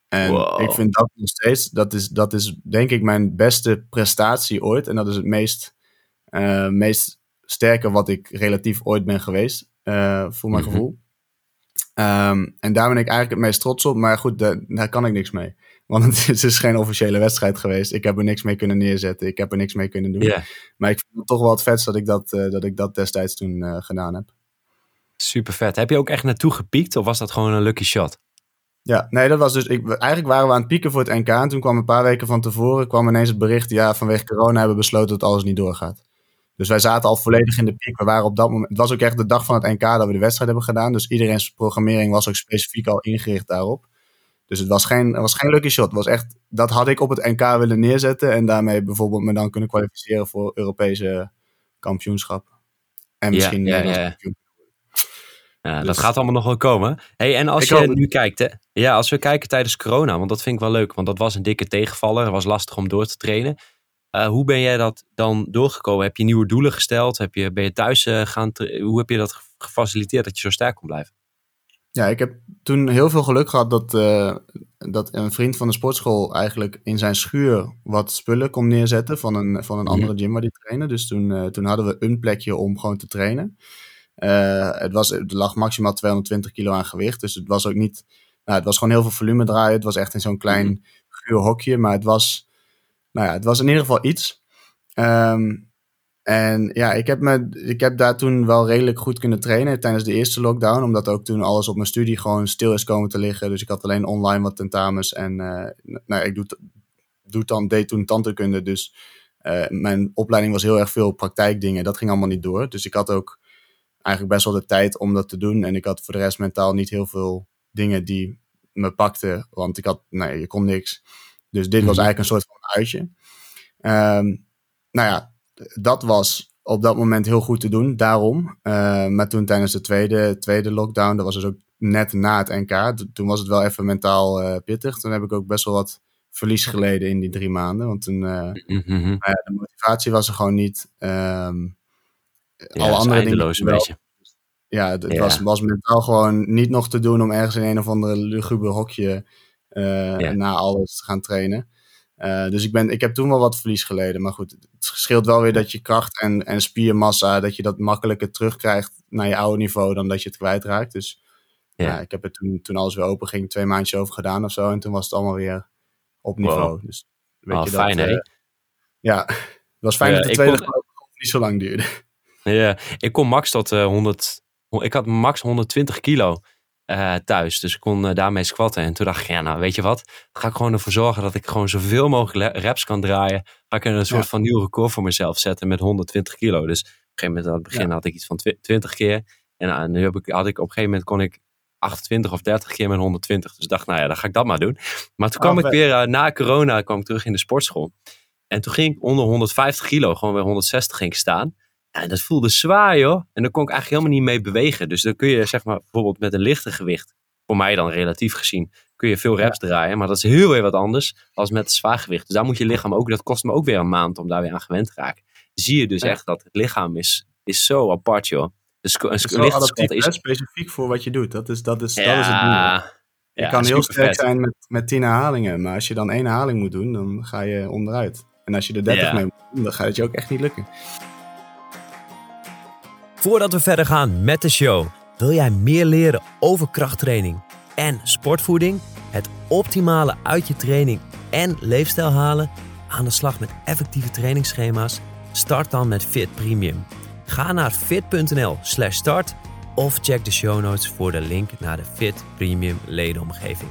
En ik vind dat nog steeds, dat is, dat is denk ik mijn beste prestatie ooit. En dat is het meest, uh, meest sterke wat ik relatief ooit ben geweest, uh, voor mijn mhm. gevoel. Um, en daar ben ik eigenlijk het meest trots op. Maar goed, daar, daar kan ik niks mee. Want *laughs* het is dus geen officiële wedstrijd geweest. Ik heb er niks mee kunnen neerzetten. Ik heb er niks mee kunnen doen. Yeah. Maar ik vind het toch wel het vetst dat ik dat, uh, dat, ik dat destijds toen gedaan heb. Super vet. Heb je ook echt naartoe gepiekt of was dat gewoon een lucky shot? Ja, nee, dat was dus. Ik, eigenlijk waren we aan het pieken voor het NK. En toen kwam een paar weken van tevoren kwam ineens het bericht. Ja, vanwege corona hebben we besloten dat alles niet doorgaat. Dus wij zaten al volledig in de piek. We waren op dat moment. Het was ook echt de dag van het NK dat we de wedstrijd hebben gedaan. Dus iedereen's programmering was ook specifiek al ingericht daarop. Dus het was geen, het was geen lucky shot. Het was echt, dat had ik op het NK willen neerzetten. En daarmee bijvoorbeeld me dan kunnen kwalificeren voor Europese kampioenschap. En misschien ja, ja, ja. Ja, Dus- dat gaat allemaal nog wel komen. Hey, en als Ik je het. nu kijkt, hè, ja, als we kijken tijdens corona, want dat vind ik wel leuk, want dat was een dikke tegenvaller. Het was lastig om door te trainen. Eh, hoe ben jij dat dan doorgekomen? Heb je nieuwe doelen gesteld? Heb je, ben je thuis eh, gaan? Hoe heb je dat ge- gefaciliteerd dat je zo sterk kon blijven? Ja, ik heb toen heel veel geluk gehad dat, eh, dat een vriend van de sportschool eigenlijk in zijn schuur wat spullen kon neerzetten van een, van een Mhm. andere gym waar die trainen. Dus toen, toen hadden we een plekje om gewoon te trainen. Eh, het, was, het lag maximaal 220 kilo aan gewicht, dus het was ook niet... Nou, het was gewoon heel veel volume draaien. Het was echt in zo'n klein Mhm. guur hokje, maar het was, nou ja, het was in ieder geval iets. Ehm, en ja, ik heb, me, ik heb daar toen wel redelijk goed kunnen trainen tijdens de eerste lockdown. Omdat ook toen alles op mijn studie gewoon stil is komen te liggen. Dus ik had alleen online wat tentamens. En eh, nou, ik doe, doe dan, deed toen tandheelkunde. Dus eh, mijn opleiding was heel erg veel praktijkdingen. Dat ging allemaal niet door. Dus ik had ook eigenlijk best wel de tijd om dat te doen. En ik had voor de rest mentaal niet heel veel dingen die me pakten. Want ik had, nee, je kon niks. Dus dit was Mhm. eigenlijk een soort van uitje. Ehm, nou ja, dat was op dat moment heel goed te doen, daarom. Eh, maar toen tijdens de tweede, tweede lockdown, dat was dus ook net na het NK, toen was het wel even mentaal eh, pittig. Toen heb ik ook best wel wat verlies geleden in die drie maanden. Want toen, eh, Mhm. nou de motivatie was er gewoon niet. Ehm, Ja, alle andere dingen een beetje. Ja, het, het Ja. Was, was mentaal gewoon niet nog te doen om ergens in een of andere luguber hokje eh, Ja. na alles te gaan trainen. Eh, dus ik, ben, ik heb toen wel wat verlies geleden. Maar goed, het scheelt wel weer dat je kracht en, en spiermassa, dat je dat makkelijker terugkrijgt naar je oude niveau dan dat je het kwijtraakt. Dus Ja. ja. ik heb er toen, toen alles weer open ging, twee maandjes over gedaan of zo. En toen was het allemaal weer op niveau. Dus weet Oh, je fijn, dat, hè? eh, ja, *laughs* het was fijn dat de tweede kon- niet zo lang duurde. Ja, ik kon max tot eh 100. Ik had max 120 kilo eh, thuis. Dus ik kon eh, daarmee squatten. En toen dacht ik, ja, nou weet je wat? Dan ga ik gewoon ervoor zorgen dat ik gewoon zoveel mogelijk reps kan draaien. Ga ik een soort Ja. van nieuw record voor mezelf zetten met 120 kilo. Dus op een gegeven moment aan het begin Ja. had ik iets van twi- 20 keer. En nou, nu heb ik, had ik op een gegeven moment kon ik 28 of 30 keer met 120. Dus ik dacht, nou ja, dan ga ik dat maar doen. Maar toen Oh, kwam ik weer, eh, na corona kwam ik terug in de sportschool. En toen ging ik onder 150 kilo, gewoon weer 160 ging ik staan. En dat voelde zwaar, joh. En daar kon ik eigenlijk helemaal niet mee bewegen. Dus dan kun je, zeg maar, bijvoorbeeld met een lichte gewicht, voor mij dan relatief gezien, kun je veel reps draaien. Maar dat is heel weer wat anders als met zwaar gewicht. Dus daar moet je lichaam ook, dat kost me ook weer een maand om daar weer aan gewend te raken. Zie je dus echt dat het lichaam is, is zo apart, joh. Dus een Het is specifiek voor wat je doet. Dat is, dat is, dat is het doel. Je ja, kan heel sterk zijn met, met 10 herhalingen, maar als je dan één herhaling moet doen, dan ga je onderuit. En als je er 30 Ja. mee moet doen, dan gaat het je ook echt niet lukken. Voordat we verder gaan met de show, wil jij meer leren over krachttraining en sportvoeding? Het optimale uit je training en leefstijl halen? Aan de slag met effectieve trainingsschema's? Start dan met Fit Premium. Ga naar fit.nl/slash start of check de show notes voor de link naar de Fit Premium ledenomgeving.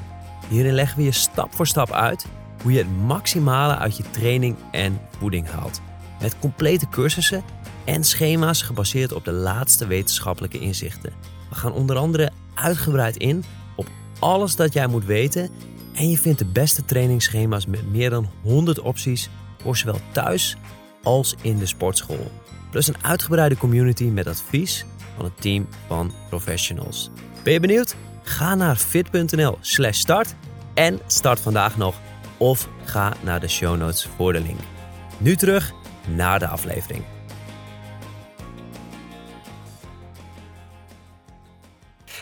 Hierin leggen we je stap voor stap uit hoe je het maximale uit je training en voeding haalt. Met complete cursussen en schema's gebaseerd op de laatste wetenschappelijke inzichten. We gaan onder andere uitgebreid in op alles dat jij moet weten en je vindt de beste trainingsschema's met meer dan 100 opties voor zowel thuis als in de sportschool. Plus een uitgebreide community met advies van een team van professionals. Ben je benieuwd? Ga naar fit.nl/slash start en start vandaag nog of ga naar de show notes voor de link. Nu terug naar de aflevering.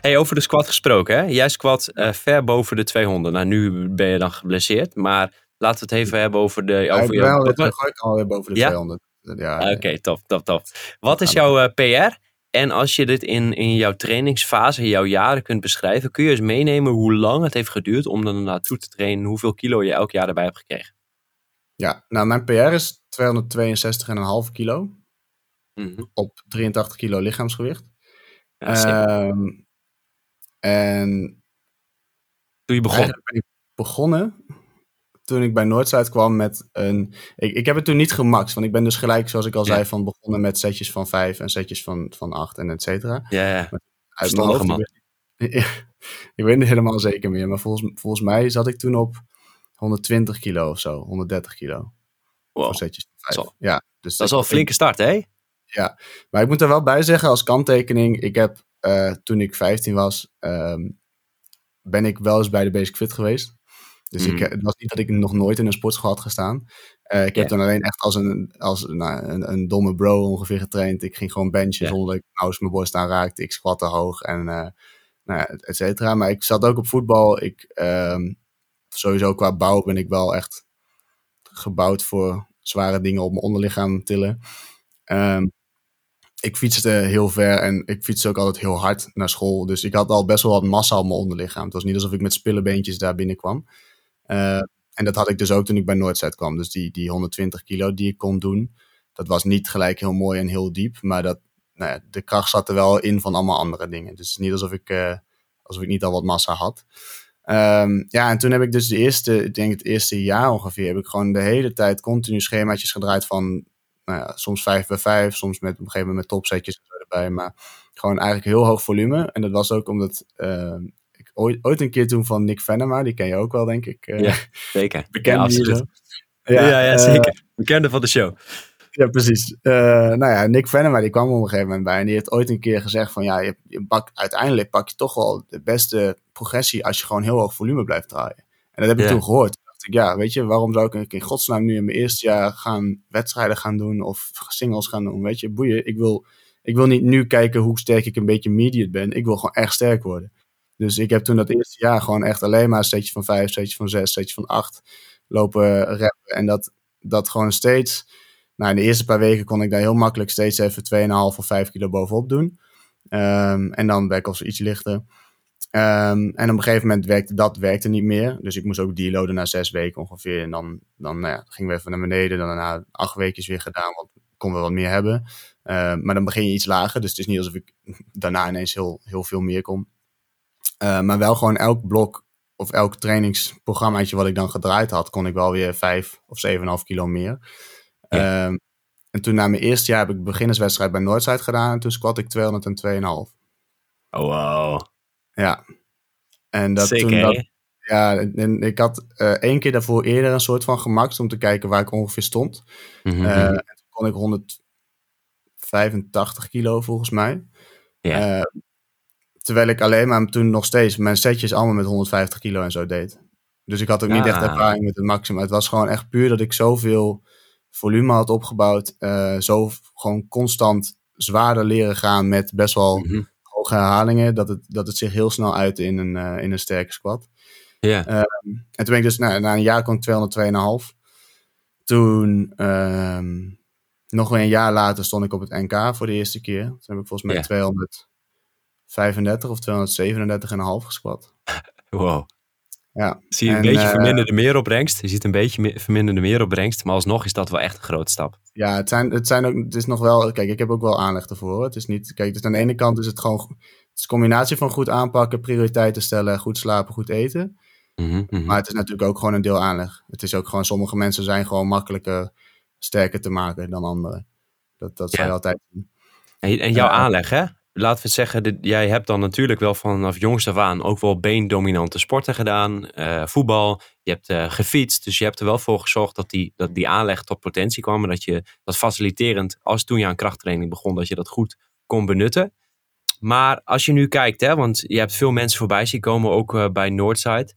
Hey, over de squat gesproken, hè? Jij squat eh, ver boven de 200. Nou, nu ben je dan geblesseerd, maar laten we het even hebben over de... Ja, ik Over ben jouw- ik kan alweer boven de Ja? 200. Ja, Ah, Oké, top, top, top. Wat is jouw eh, PR? En als je dit in, in jouw trainingsfase, in jouw jaren kunt beschrijven, kun je eens meenemen hoe lang het heeft geduurd om er naartoe te trainen, hoeveel kilo je elk jaar erbij hebt gekregen? ja, nou mijn PR is 262,5 kilo Mhm. op 83 kilo lichaamsgewicht. Ja. En Toen je begon. Ben ik begonnen toen ik bij Noordzijde kwam met een... Ik, ik heb het toen niet gemaxt, want ik ben dus gelijk, zoals ik al Ja. zei, van begonnen met setjes van vijf en setjes van, van acht en et cetera. Ja, ja. Uit mijn Verstandige hoofd, man. Ik, weet, ik weet niet helemaal zeker meer, maar volgens, volgens mij zat ik toen op 120 kilo of zo, 130 kilo. Wow. Voor setjes van vijf. Zo. Ja, dus Dat is al een flinke start, hè? Maar ik moet er wel bij zeggen, als kanttekening, ik heb uh, toen ik 15 was, ehm, ben ik wel eens bij de Basic Fit geweest. Dus ik, het was niet dat ik nog nooit in een sportschool had gestaan. Uh, ik heb dan alleen echt als, een, als nou, een, een, domme bro ongeveer getraind. Ik ging gewoon benchen yeah. zonder dat ik mijn borst aanraakte. Ik squatte hoog en uh, nou ja, et cetera. Maar ik zat ook op voetbal. Ik, um, sowieso qua bouw ben ik wel echt gebouwd voor zware dingen op mijn onderlichaam tillen. Um, ik fietste heel ver en ik fietste ook altijd heel hard naar school. Dus ik had al best wel wat massa op mijn onderlichaam. Het was niet alsof ik met spillebeentjes daar binnenkwam. Uh, en dat had ik dus ook toen ik bij Noordzijde kwam. Dus die, die 120 kilo die ik kon doen, dat was niet gelijk heel mooi en heel diep. Maar dat, nou ja, de kracht zat er wel in van allemaal andere dingen. Dus het is niet alsof ik, uh, alsof ik niet al wat massa had. Um, ja, en toen heb ik dus de eerste, ik denk het eerste jaar ongeveer, heb ik gewoon de hele tijd continu schemaatjes gedraaid van nou ja, soms 5 bij 5, soms met op een gegeven moment met topsetjes erbij. Maar gewoon eigenlijk heel hoog volume. En dat was ook omdat uh, ik ooit, ooit een keer toen van Nick Venema, die ken je ook wel, denk ik. Uh, ja, zeker. *laughs* Bekende ja. Ja, ja, ja, zeker. Bekende van de show. Ja, precies. Uh, nou ja, Nick Venema die kwam op een gegeven moment bij en die heeft ooit een keer gezegd van ja, je, je bak, uiteindelijk pak je toch wel de beste progressie als je gewoon heel hoog volume blijft draaien. En dat heb ik Ja. toen gehoord. Ik, ja, weet je, waarom zou ik in godsnaam nu in mijn eerste jaar gaan wedstrijden gaan doen of singles gaan doen? Weet je, boeien. Ik wil, ik wil niet nu kijken hoe sterk ik een beetje mediate ben. Ik wil gewoon echt sterk worden. Dus ik heb toen dat eerste jaar gewoon echt alleen maar setjes van vijf, setjes van zes, setjes van acht lopen rappen. En dat, dat gewoon steeds, nou in de eerste paar weken kon ik daar heel makkelijk steeds even 2,5 of 5 kilo bovenop doen. Ehm, en dan werd ik als iets lichter. Ehm, en op een gegeven moment werkte dat werkte niet meer. Dus ik moest ook deloaden na zes weken ongeveer. En dan, dan nou ja, gingen we even naar beneden. Dan na acht weken weer gedaan, want konden we wat meer hebben. Ehm, maar dan begin je iets lager. Dus het is niet alsof ik *laughs* daarna ineens heel, heel veel meer kon. Uh, maar wel gewoon elk blok of elk trainingsprogrammaatje wat ik dan gedraaid had, kon ik wel weer 5 of 7,5 kilo meer. Ja. Um, en toen na mijn eerste jaar heb ik beginnerswedstrijd bij Noordzijde gedaan. En toen squat ik 202,5. Oh, wow. Ja. En dat Zeker, toen dat, ja, en, ik had uh, één keer daarvoor eerder een soort van gemaakt om te kijken waar ik ongeveer stond. Uh, en toen kon ik 185 kilo volgens mij. Ja. Uh, terwijl ik alleen maar toen nog steeds mijn setjes allemaal met 150 kilo en zo deed. Dus ik had ook niet Ah. echt ervaring met het maximum. Het was gewoon echt puur dat ik zoveel volume had opgebouwd. Zo gewoon constant zwaarder leren gaan met best wel Mhm. Hoge herhalingen. Dat het, dat het zich heel snel uit in een, uh, in een sterke squat. Ja. En toen ben ik dus, nou, na een jaar kon ik 202,5. Toen, um, nog weer een jaar later stond ik op het NK voor de eerste keer. Toen heb ik volgens mij Ja. 235 of 237,5 gesquat. *laughs* Wow. Ja. Zie je een En, beetje eh, verminderde meeropbrengst. Je ziet een beetje me- verminderde meeropbrengst. Maar alsnog is dat wel echt een grote stap. Ja, het, zijn, het, zijn ook, het is nog wel... Kijk, ik heb ook wel aanleg ervoor. Het is niet... Kijk, dus aan de ene kant is het gewoon... Het is een combinatie van goed aanpakken, prioriteiten stellen, goed slapen, goed eten. Mhm, mhm. Maar het is natuurlijk ook gewoon een deel aanleg. Het is ook gewoon... Sommige mensen zijn gewoon makkelijker, sterker te maken dan anderen. Dat, dat Ja. je altijd zien. En, en jouw Ja. aanleg, hè? Laten we het zeggen, jij hebt dan natuurlijk wel vanaf jongs af aan ook wel beendominante sporten gedaan. eh, voetbal, je hebt eh, gefietst. Dus je hebt er wel voor gezorgd dat die, dat die aanleg tot potentie kwam. En dat je dat faciliterend, als toen je aan krachttraining begon, dat je dat goed kon benutten. Maar als je nu kijkt, hè, want je hebt veel mensen voorbij zien komen, ook eh, bij Northside.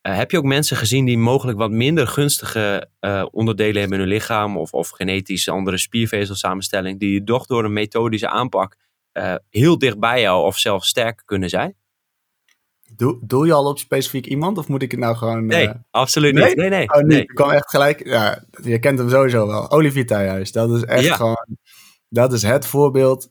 Eh, heb je ook mensen gezien die mogelijk wat minder gunstige onderdelen hebben in hun lichaam of, of genetisch andere spiervezelsamenstelling, die toch door een methodische aanpak eh, heel dicht bij jou of zelfs sterker kunnen zijn? Doe, doe je al op specifiek iemand? Of moet ik het nou gewoon... Nee, eh, absoluut nee? niet. Nee, nee. Oh nee, nee. ik kwam echt gelijk. Ja, je kent hem sowieso wel. Olivier Thijhuis. Dat is echt Ja. gewoon. Dat is het voorbeeld.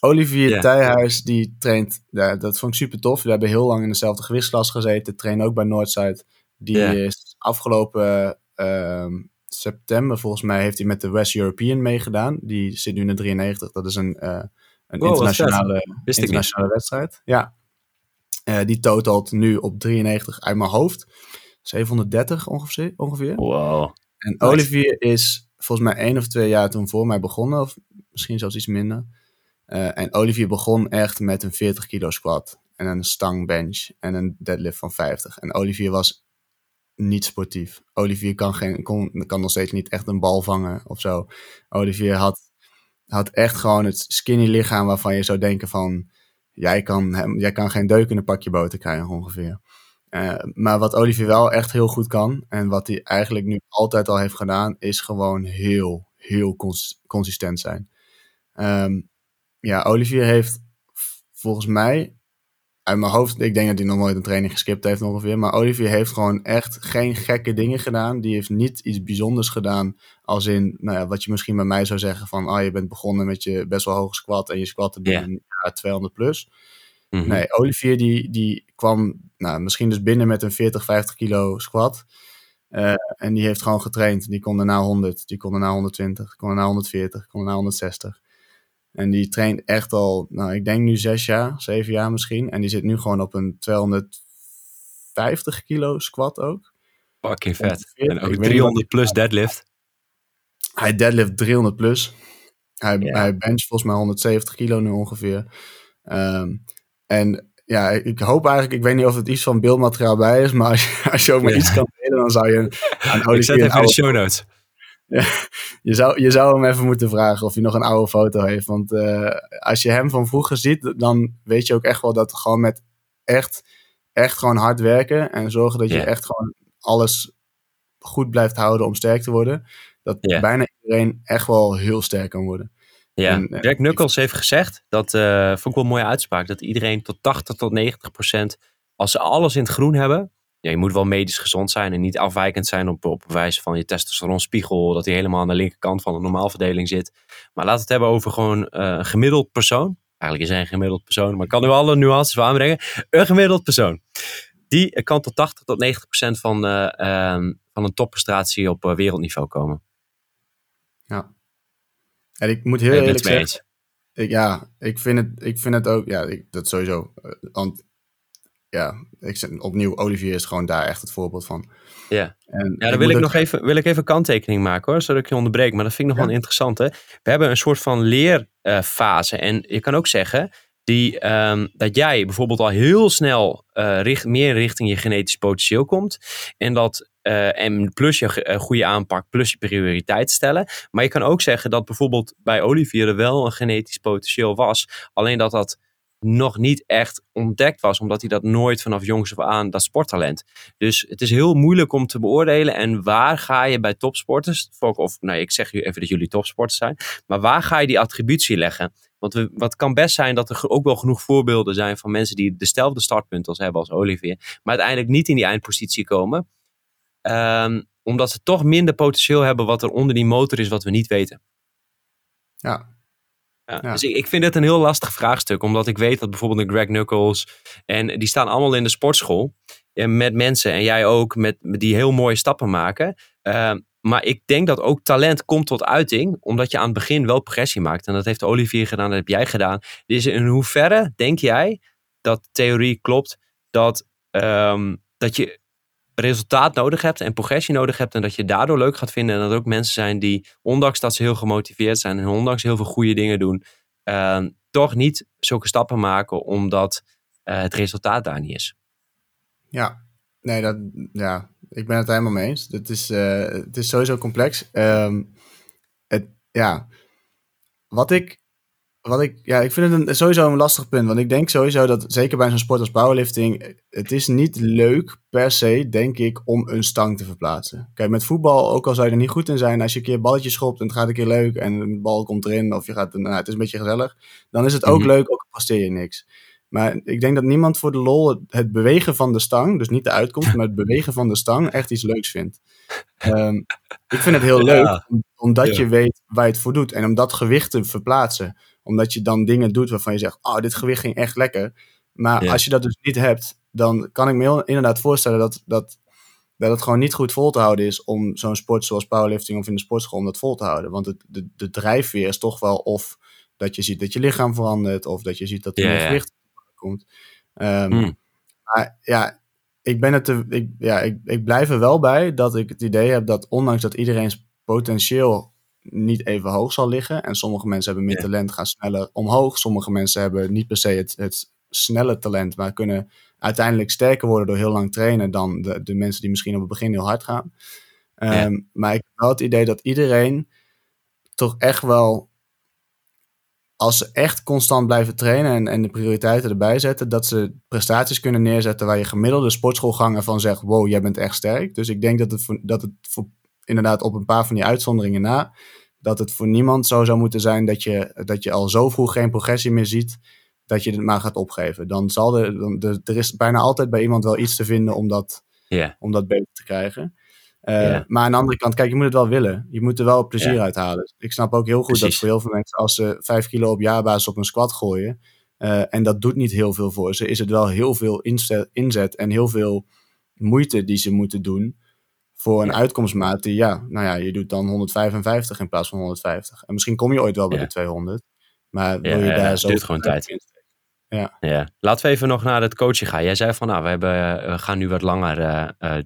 Olivier Ja. Thijhuis, die traint. Ja, dat vond ik super tof. We hebben heel lang in dezelfde gewichtsklasse gezeten. Train ook bij Noordside. Die is afgelopen ehm, september, volgens mij, heeft hij met de West European meegedaan. Die zit nu in de 93. Dat is een, eh, een Wow, internationale, internationale wedstrijd. Ja. Eh, die totalt nu op 93 uit mijn hoofd. 730 ongeveer. ongeveer. Wow. En Nice. Olivier is volgens mij één of twee jaar toen voor mij begonnen, of misschien zelfs iets minder. Eh, en Olivier begon echt met een 40 kilo squat en een stang bench en een deadlift van 50. En Olivier was niet sportief. Olivier kan, geen, kon, kan nog steeds niet echt een bal vangen of zo. Olivier had, had echt gewoon het skinny lichaam waarvan je zou denken van... jij kan, jij kan geen deuk in een pakje boter krijgen ongeveer. Uh, maar wat Olivier wel echt heel goed kan, en wat hij eigenlijk nu altijd al heeft gedaan, is gewoon heel, heel cons consistent zijn. Um, ja, Olivier heeft volgens mij, uit mijn hoofd, ik denk dat hij nog nooit een training geskipt heeft ongeveer, maar Olivier heeft gewoon echt geen gekke dingen gedaan. Die heeft niet iets bijzonders gedaan, als in, nou ja, wat je misschien bij mij zou zeggen van, ah, je bent begonnen met je best wel hoge squat en je squatte yeah. ja, 200 plus. Mm -hmm. Nee, Olivier die, die kwam nou, misschien dus binnen met een 40, 50 kilo squat. Uh, en die heeft gewoon getraind. Die kon daarna 100, die kon daarna 120, kon daarna 140, kon daarna 160. En die traint echt al, nou, ik denk nu zes jaar, zeven jaar misschien. En die zit nu gewoon op een 250 kilo squat ook. Fucking vet. En ook 300 plus deadlift. Hij deadlift 300 plus. Hij, yeah. hij bench volgens mij 170 kilo nu ongeveer. Um, en ja, ik hoop eigenlijk, ik weet niet of het iets van beeldmateriaal bij is, maar als je, *laughs* als je ook maar yeah. iets kan delen, dan zou je *laughs* aan Ik zet even in de show notes. Je, zou, je zou hem even moeten vragen of hij nog een oude foto heeft. Want uh, als je hem van vroeger ziet, dan weet je ook echt wel dat gewoon met echt, echt gewoon hard werken en zorgen dat je echt gewoon alles goed blijft houden om sterk te worden. Dat bijna iedereen echt wel heel sterk kan worden. Ja, en, Jack Knuckles heeft gezegd, dat uh, vond ik wel een mooie uitspraak, dat iedereen tot 80 tot 90 procent, als ze alles in het groen hebben, ja, je moet wel medisch gezond zijn en niet afwijkend zijn op, op wijze van je testosteronspiegel, dat hij helemaal aan de linkerkant van de normaalverdeling zit. Maar laat het hebben over gewoon uh, een gemiddeld persoon. Eigenlijk is hij een gemiddeld persoon, maar ik kan nu alle nuances wel aanbrengen. Een gemiddeld persoon. Die kan tot 80 tot 90 procent van, uh, uh, van een topprestatie op wereldniveau komen. Ja. En ik moet heel eerlijk zeggen, ik, ja, ik vind het, ik vind het ook, ja, ik, dat sowieso. Want ja, ik zeg, opnieuw, Olivier is gewoon daar echt het voorbeeld van. Ja, en ja dan wil ik nog even, wil ik even kanttekening maken hoor, zodat ik je onderbreek. Maar dat vind ik nog ja. wel interessant. Hè? We hebben een soort van leerfase. Uh, en je kan ook zeggen die, um, dat jij bijvoorbeeld al heel snel uh, richt, meer richting je genetisch potentieel komt. En dat uh, en plus je goede aanpak, plus je prioriteit stellen. Maar je kan ook zeggen dat bijvoorbeeld bij Olivier er wel een genetisch potentieel was. Alleen dat dat nog niet echt ontdekt was, omdat hij dat nooit vanaf jongs af aan, dat sporttalent. Dus het is heel moeilijk om te beoordelen. En waar ga je bij topsporters, of nou, ik zeg even dat jullie topsporters zijn, maar waar ga je die attributie leggen? Want we, wat kan best zijn dat er ook wel genoeg voorbeelden zijn van mensen die dezelfde startpunt als hebben als Olivier, maar uiteindelijk niet in die eindpositie komen. Um, omdat ze toch minder potentieel hebben wat er onder die motor is, wat we niet weten. Ja, ja, ja. Dus ik, ik, vind het een heel lastig vraagstuk, omdat ik weet dat bijvoorbeeld een Greg Knuckles en die staan allemaal in de sportschool met mensen en jij ook, met, die heel mooie stappen maken. Uh, maar ik denk dat ook talent komt tot uiting, omdat je aan het begin wel progressie maakt. En dat heeft Olivier gedaan, dat heb jij gedaan. Dus in hoeverre denk jij dat de theorie klopt dat, um, dat je resultaat nodig hebt en progressie nodig hebt en dat je daardoor leuk gaat vinden en dat er ook mensen zijn die, ondanks dat ze heel gemotiveerd zijn en ondanks heel veel goede dingen doen, uh, toch niet zulke stappen maken omdat uh, het resultaat daar niet is. Ja, nee, dat, ja, ik ben het helemaal mee eens. Het is, uh, het is sowieso complex. Um, het, ja, wat ik wat ik, ja, ik vind het een, sowieso een lastig punt. Want ik denk sowieso dat, zeker bij zo'n sport als powerlifting, het is niet leuk per se, denk ik, om een stang te verplaatsen. Kijk, met voetbal, ook al zou je er niet goed in zijn, als je een keer balletjes schopt en het gaat een keer leuk en de bal komt erin of je gaat, nou, het is een beetje gezellig, dan is het ook mm-hmm. leuk, ook al presteer je niks. Maar ik denk dat niemand voor de lol het bewegen van de stang, dus niet de uitkomst, maar het *laughs* bewegen van de stang echt iets leuks vindt. Um, ik vind het heel leuk, omdat ja. je weet waar je het voor doet en om dat gewicht te verplaatsen omdat je dan dingen doet waarvan je zegt, oh, dit gewicht ging echt lekker. Maar ja. als je dat dus niet hebt, dan kan ik me inderdaad voorstellen dat, dat, dat het gewoon niet goed vol te houden is om zo'n sport zoals powerlifting of in de sportschool om dat vol te houden. Want het, de, de drijfveer is toch wel of dat je ziet dat je lichaam verandert of dat je ziet dat er ja, meer gewicht komt. Um, mm. Maar ja, ik ben het te, ik, ja, ik, ik blijf er wel bij dat ik het idee heb dat ondanks dat iedereen's potentieel niet even hoog zal liggen. En sommige mensen hebben meer talent, gaan sneller omhoog. Sommige mensen hebben niet per se het, het snelle talent, maar kunnen uiteindelijk sterker worden door heel lang trainen dan de, de mensen die misschien op het begin heel hard gaan. Um, ja. Maar ik heb wel het idee dat iedereen toch echt wel als ze echt constant blijven trainen en, en de prioriteiten erbij zetten, dat ze prestaties kunnen neerzetten waar je gemiddelde sportschoolganger van zegt: Wow, jij bent echt sterk. Dus ik denk dat het, voor, dat het voor, inderdaad op een paar van die uitzonderingen na, dat het voor niemand zo zou moeten zijn dat je, dat je al zo vroeg geen progressie meer ziet, dat je het maar gaat opgeven. Dan zal er, dan, er is bijna altijd bij iemand wel iets te vinden om dat, om dat beter te krijgen. Eh. Maar aan de andere kant, kijk, je moet het wel willen. Je moet er wel plezier uit halen. Ik snap ook heel goed dat voor heel veel mensen, als ze vijf kilo op jaarbasis op een squat gooien, eh, en dat doet niet heel veel voor ze, is het wel heel veel inzet, inzet en heel veel moeite die ze moeten doen voor een Ja. uitkomstmaat die, ja, nou ja, je doet dan 155 in plaats van 150. En misschien kom je ooit wel bij Ja. de 200, maar wil Ja, je ja, daar het zo duurt gewoon tijd. in- Ja. Laten we even nog naar het coachen gaan. Jij zei van, nou, we, hebben, we gaan nu wat langer eh, eh,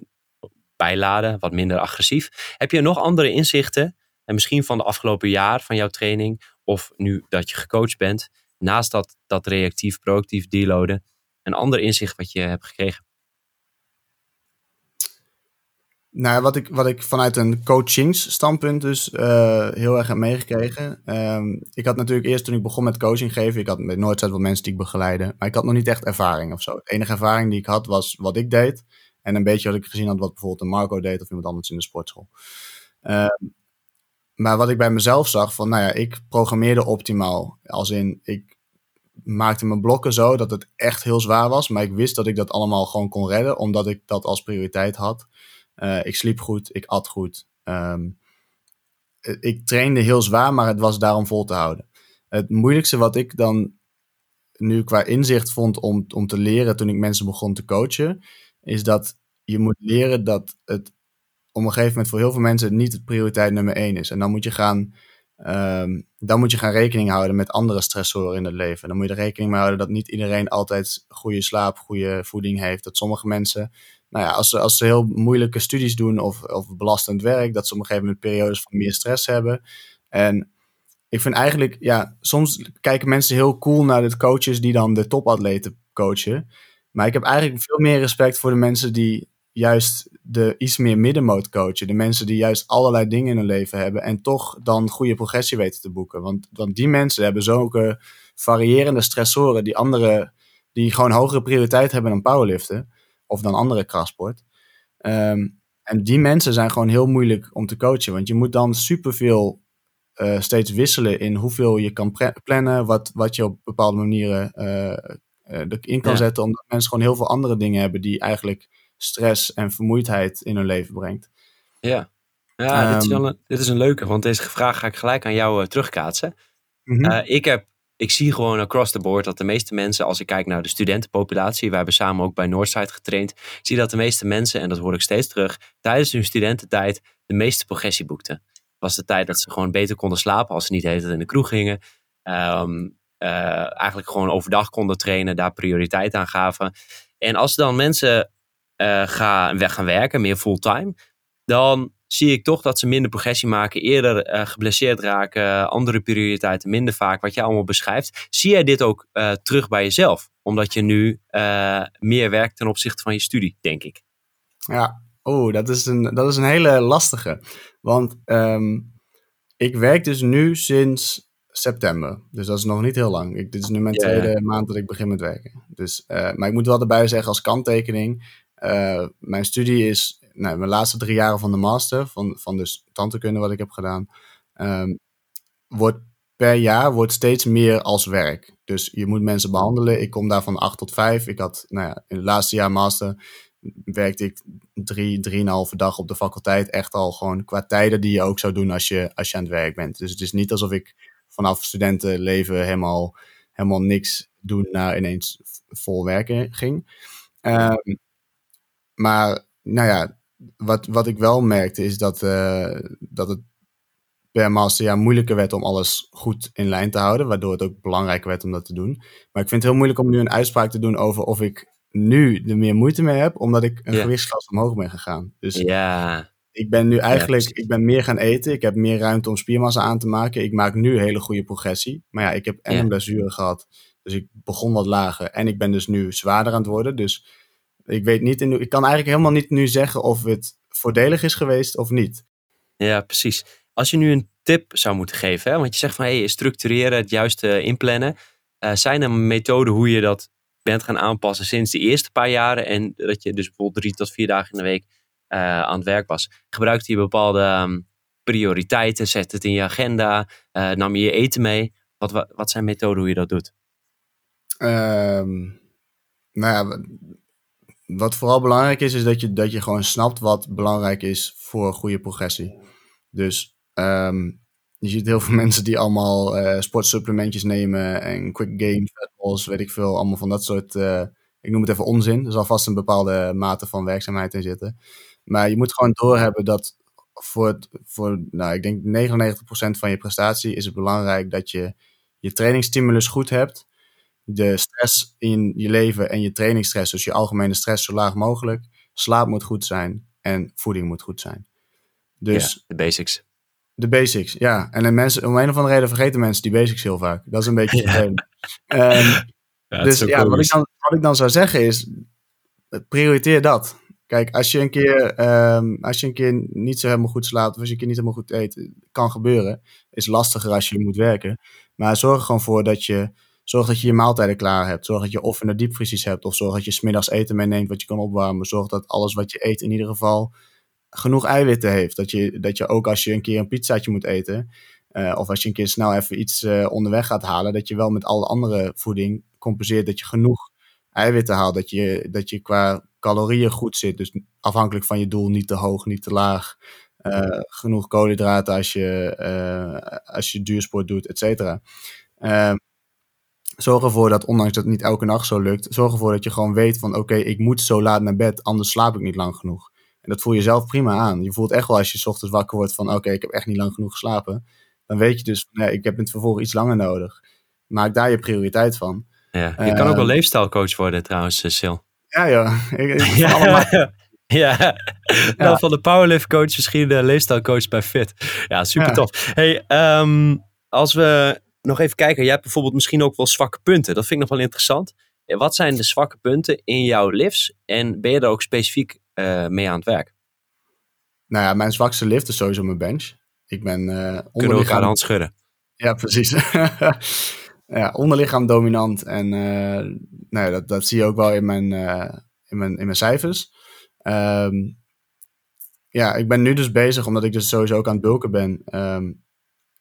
bijladen, wat minder agressief. Heb je nog andere inzichten, en misschien van de afgelopen jaar van jouw training, of nu dat je gecoacht bent, naast dat, dat reactief, proactief deloaden, een ander inzicht wat je hebt gekregen? Nou, wat ik, wat ik vanuit een coachingsstandpunt dus eh, heel erg heb meegekregen. Ehm, ik had natuurlijk eerst toen ik begon met coaching geven, ik had met Noordzijde wel mensen die ik begeleide, maar ik had nog niet echt ervaring of zo. De enige ervaring die ik had was wat ik deed en een beetje wat ik gezien had wat bijvoorbeeld een Marco deed of iemand anders in de sportschool. Ehm, maar wat ik bij mezelf zag van, nou ja, ik programmeerde optimaal. Als in, ik maakte mijn blokken zo dat het echt heel zwaar was, maar ik wist dat ik dat allemaal gewoon kon redden, omdat ik dat als prioriteit had. Eh, ik sliep goed, ik at goed. Ehm, eh, ik trainde heel zwaar, maar het was daarom vol te houden. Het moeilijkste wat ik dan nu qua inzicht vond om, om te leren toen ik mensen begon te coachen, is dat je moet leren dat het op een gegeven moment voor heel veel mensen niet het prioriteit nummer één is. En dan moet je gaan, ehm, dan moet je gaan rekening houden met andere stressoren in het leven. Dan moet je er rekening mee houden dat niet iedereen altijd goede slaap, goede voeding heeft. Dat sommige mensen nou ja, als ze, als ze heel moeilijke studies doen of, of belastend werk, dat ze op een gegeven moment periodes van meer stress hebben. En ik vind eigenlijk, ja, soms kijken mensen heel cool naar de coaches die dan de topatleten coachen. Maar ik heb eigenlijk veel meer respect voor de mensen die juist de iets meer middenmoot coachen. De mensen die juist allerlei dingen in hun leven hebben en toch dan goede progressie weten te boeken. Want, want die mensen hebben zulke variërende stressoren die andere, die gewoon hogere prioriteit hebben dan powerliften of dan andere krachtsport. Ehm, en die mensen zijn gewoon heel moeilijk om te coachen. Want je moet dan superveel uh, steeds wisselen in hoeveel je kan plannen. Wat, wat je op bepaalde manieren uh, uh, in kan Ja. zetten. Omdat mensen gewoon heel veel andere dingen hebben die eigenlijk stress en vermoeidheid in hun leven brengt. Ja, ja dit, is Ehm, wel een, dit is een leuke, want deze vraag ga ik gelijk aan jou eh, terugkaatsen. Mhm. Eh, ik, heb, ik zie gewoon across the board dat de meeste mensen, als ik kijk naar de studentenpopulatie, wij hebben samen ook bij Northside getraind, zie dat de meeste mensen, en dat hoor ik steeds terug, tijdens hun studententijd de meeste progressie boekten. was de tijd dat ze gewoon beter konden slapen als ze niet de hele tijd in de kroeg gingen. Ehm, eh, eigenlijk gewoon overdag konden trainen, daar prioriteit aan gaven. En als dan mensen eh, gaan, weg gaan werken, meer fulltime, dan zie ik toch dat ze minder progressie maken, eerder eh, geblesseerd raken, andere prioriteiten minder vaak, wat jij allemaal beschrijft. Zie jij dit ook eh, terug bij jezelf? Omdat je nu eh, meer werkt ten opzichte van je studie, denk ik. Ja, oeh, dat, is een, dat is een hele lastige. Want ehm, ik werk dus nu sinds september. Dus dat is nog niet heel lang. Ik, dit is nu mijn tweede maand dat ik begin met werken. Dus, maar ik moet wel erbij zeggen als kanttekening. mijn studie is nou, mijn laatste drie jaren van de master. Van, van dus tandheelkunde wat ik heb gedaan. ehm, wordt per jaar wordt steeds meer als werk. Dus je moet mensen behandelen. Ik kom daar van 8 tot 5. Ik had, nou ja, in het laatste jaar master werkte ik drie, drieënhalve dag op de faculteit. Echt al gewoon qua tijden die je ook zou doen als je, als je aan het werk bent. Dus het is niet alsof ik vanaf studentenleven helemaal, helemaal niks doen naar ineens vol werken ging. Ehm, maar nou ja, wat, wat ik wel merkte is dat, eh, dat het per masterjaar moeilijker werd om alles goed in lijn te houden. Waardoor het ook belangrijker werd om dat te doen. Maar ik vind het heel moeilijk om nu een uitspraak te doen over of ik nu er meer moeite mee heb. Omdat ik een Ja. omhoog ben gegaan. Dus Ja, ik ben nu eigenlijk, ik ben meer gaan eten. Ik heb meer ruimte om spiermassa aan te maken. Ik maak nu hele goede progressie. Maar ja, ik heb en een blessure gehad. Dus ik begon wat lager. En ik ben dus nu zwaarder aan het worden. Dus ik weet niet, in, ik kan eigenlijk helemaal niet nu zeggen of het voordelig is geweest of niet. ja, precies. Als je nu een tip zou moeten geven. Hè? Want je zegt van hey, structureren, het juiste inplannen. Uh, zijn er methoden hoe je dat bent gaan aanpassen sinds de eerste paar jaren en dat je dus bijvoorbeeld drie tot vier dagen in de week uh, aan het werk was? Gebruikte je bepaalde um, prioriteiten? Zet het in je agenda? Uh, nam je je eten mee? Wat, wat, wat, zijn methoden hoe je dat doet? Um, nou ja, wat vooral belangrijk is, is dat je, dat je gewoon snapt wat belangrijk is voor goede progressie. Dus um, je ziet heel veel *laughs* mensen die allemaal uh, sportsupplementjes nemen en quick gains, balls, weet ik veel, allemaal van dat soort, uh, ik noem het even onzin. Er zal vast een bepaalde mate van werkzaamheid in zitten. Maar je moet gewoon doorhebben dat voor, het, voor nou, ik denk 99% van je prestatie is het belangrijk dat je je trainingsstimulus goed hebt. De stress in je leven en je trainingsstress, dus je algemene stress zo laag mogelijk. Slaap moet goed zijn en voeding moet goed zijn. Dus ja, de basics. De basics, ja. En de mensen, om een of andere reden vergeten mensen die basics heel vaak. Dat is een beetje *laughs* vervelend. Ja. Um, ja, dus ja, wat ik, dan, wat ik dan zou zeggen is, prioriteer dat. Kijk, als je een keer, um, als je een keer niet zo helemaal goed slaapt, of als je een keer niet helemaal goed eet, kan gebeuren. Is lastiger als je moet werken. Maar zorg er gewoon voor dat je, zorg dat je je maaltijden klaar hebt. Zorg dat je of in de hebt, of zorg dat je smiddags eten meeneemt wat je kan opwarmen. Zorg dat alles wat je eet in ieder geval genoeg eiwitten heeft. Dat je, dat je ook als je een keer een pizzaatje moet eten, uh, of als je een keer snel even iets uh, onderweg gaat halen, dat je wel met alle andere voeding compenseert dat je genoeg eiwitten haalt. Dat je, dat je qua calorieën goed zit. Dus afhankelijk van je doel, niet te hoog, niet te laag. Uh, genoeg koolhydraten als je, als je duursport doet, et cetera. Zorg ervoor dat, ondanks dat het niet elke nacht zo lukt, zorg ervoor dat je gewoon weet van oké, okay, ik moet zo laat naar bed, anders slaap ik niet lang genoeg. En dat voel je zelf prima aan. Je voelt echt wel als je s ochtends wakker wordt van oké, ik heb echt niet lang genoeg geslapen. Dan weet je dus van nee, ik heb in het vervolg iets langer nodig. Maak daar je prioriteit van. Ja, je kan ook wel leefstijlcoach worden trouwens, Sil. Ja, ja. *laughs* Ik, ik, ja. *laughs* ja. Dan van de powerlift coach misschien de leefstijlcoach bij Fit. Ja, super ja. tof. Hey, um, als we nog even kijken. Jij hebt bijvoorbeeld misschien ook wel zwakke punten. Dat vind ik nog wel interessant. Wat zijn de zwakke punten in jouw lifts? En ben je er ook specifiek uh, mee aan het werk? Nou ja, mijn zwakste lift is sowieso mijn bench. Ik ben uh, Kunnen we de hand schudden? Ja, precies. *laughs* ja, onderlichaam dominant. En uh, nou ja, dat, dat zie je ook wel in mijn, in mijn, in mijn cijfers. Um, ja, ik ben nu dus bezig, omdat ik dus sowieso ook aan het bulken ben. Um,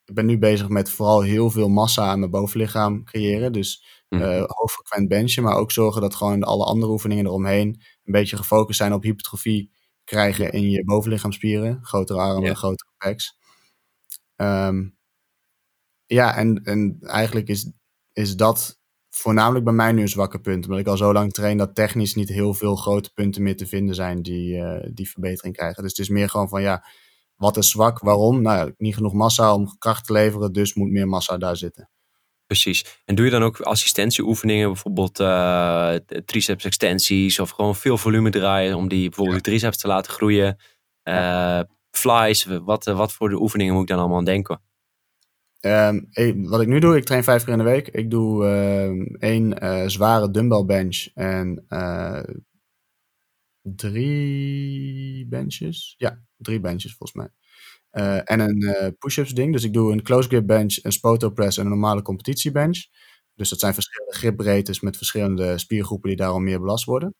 ik ben nu bezig met vooral heel veel massa aan mijn bovenlichaam creëren. Dus uh, hoogfrequent benchen, maar ook zorgen dat gewoon alle andere oefeningen eromheen een beetje gefocust zijn op hypertrofie krijgen in je bovenlichaamspieren. Grotere armen, ja. grotere pecs. Um, ja, en, en eigenlijk is, is dat voornamelijk bij mij nu een zwakke punt. Omdat ik al zo lang train dat technisch niet heel veel grote punten meer te vinden zijn die, uh, die verbetering krijgen. Dus het is meer gewoon van ja, wat is zwak, waarom? Nou ja, niet genoeg massa om kracht te leveren, dus moet meer massa daar zitten. Precies. En doe je dan ook assistentieoefeningen, bijvoorbeeld uh, triceps extensies of gewoon veel volume draaien om die bijvoorbeeld ja. triceps te laten groeien? Uh. Flies, wat, wat voor de oefeningen moet ik dan allemaal aan denken? Um, wat ik nu doe, ik train vijf keer in de week. Ik doe uh, één uh, zware dumbbell bench en drie benches. Ja, drie benches volgens mij. en een push-ups ding. Dus ik doe een close grip bench, een spoto press en een normale competitie bench. Dus dat zijn verschillende gripbreedtes met verschillende spiergroepen die daarom meer belast worden.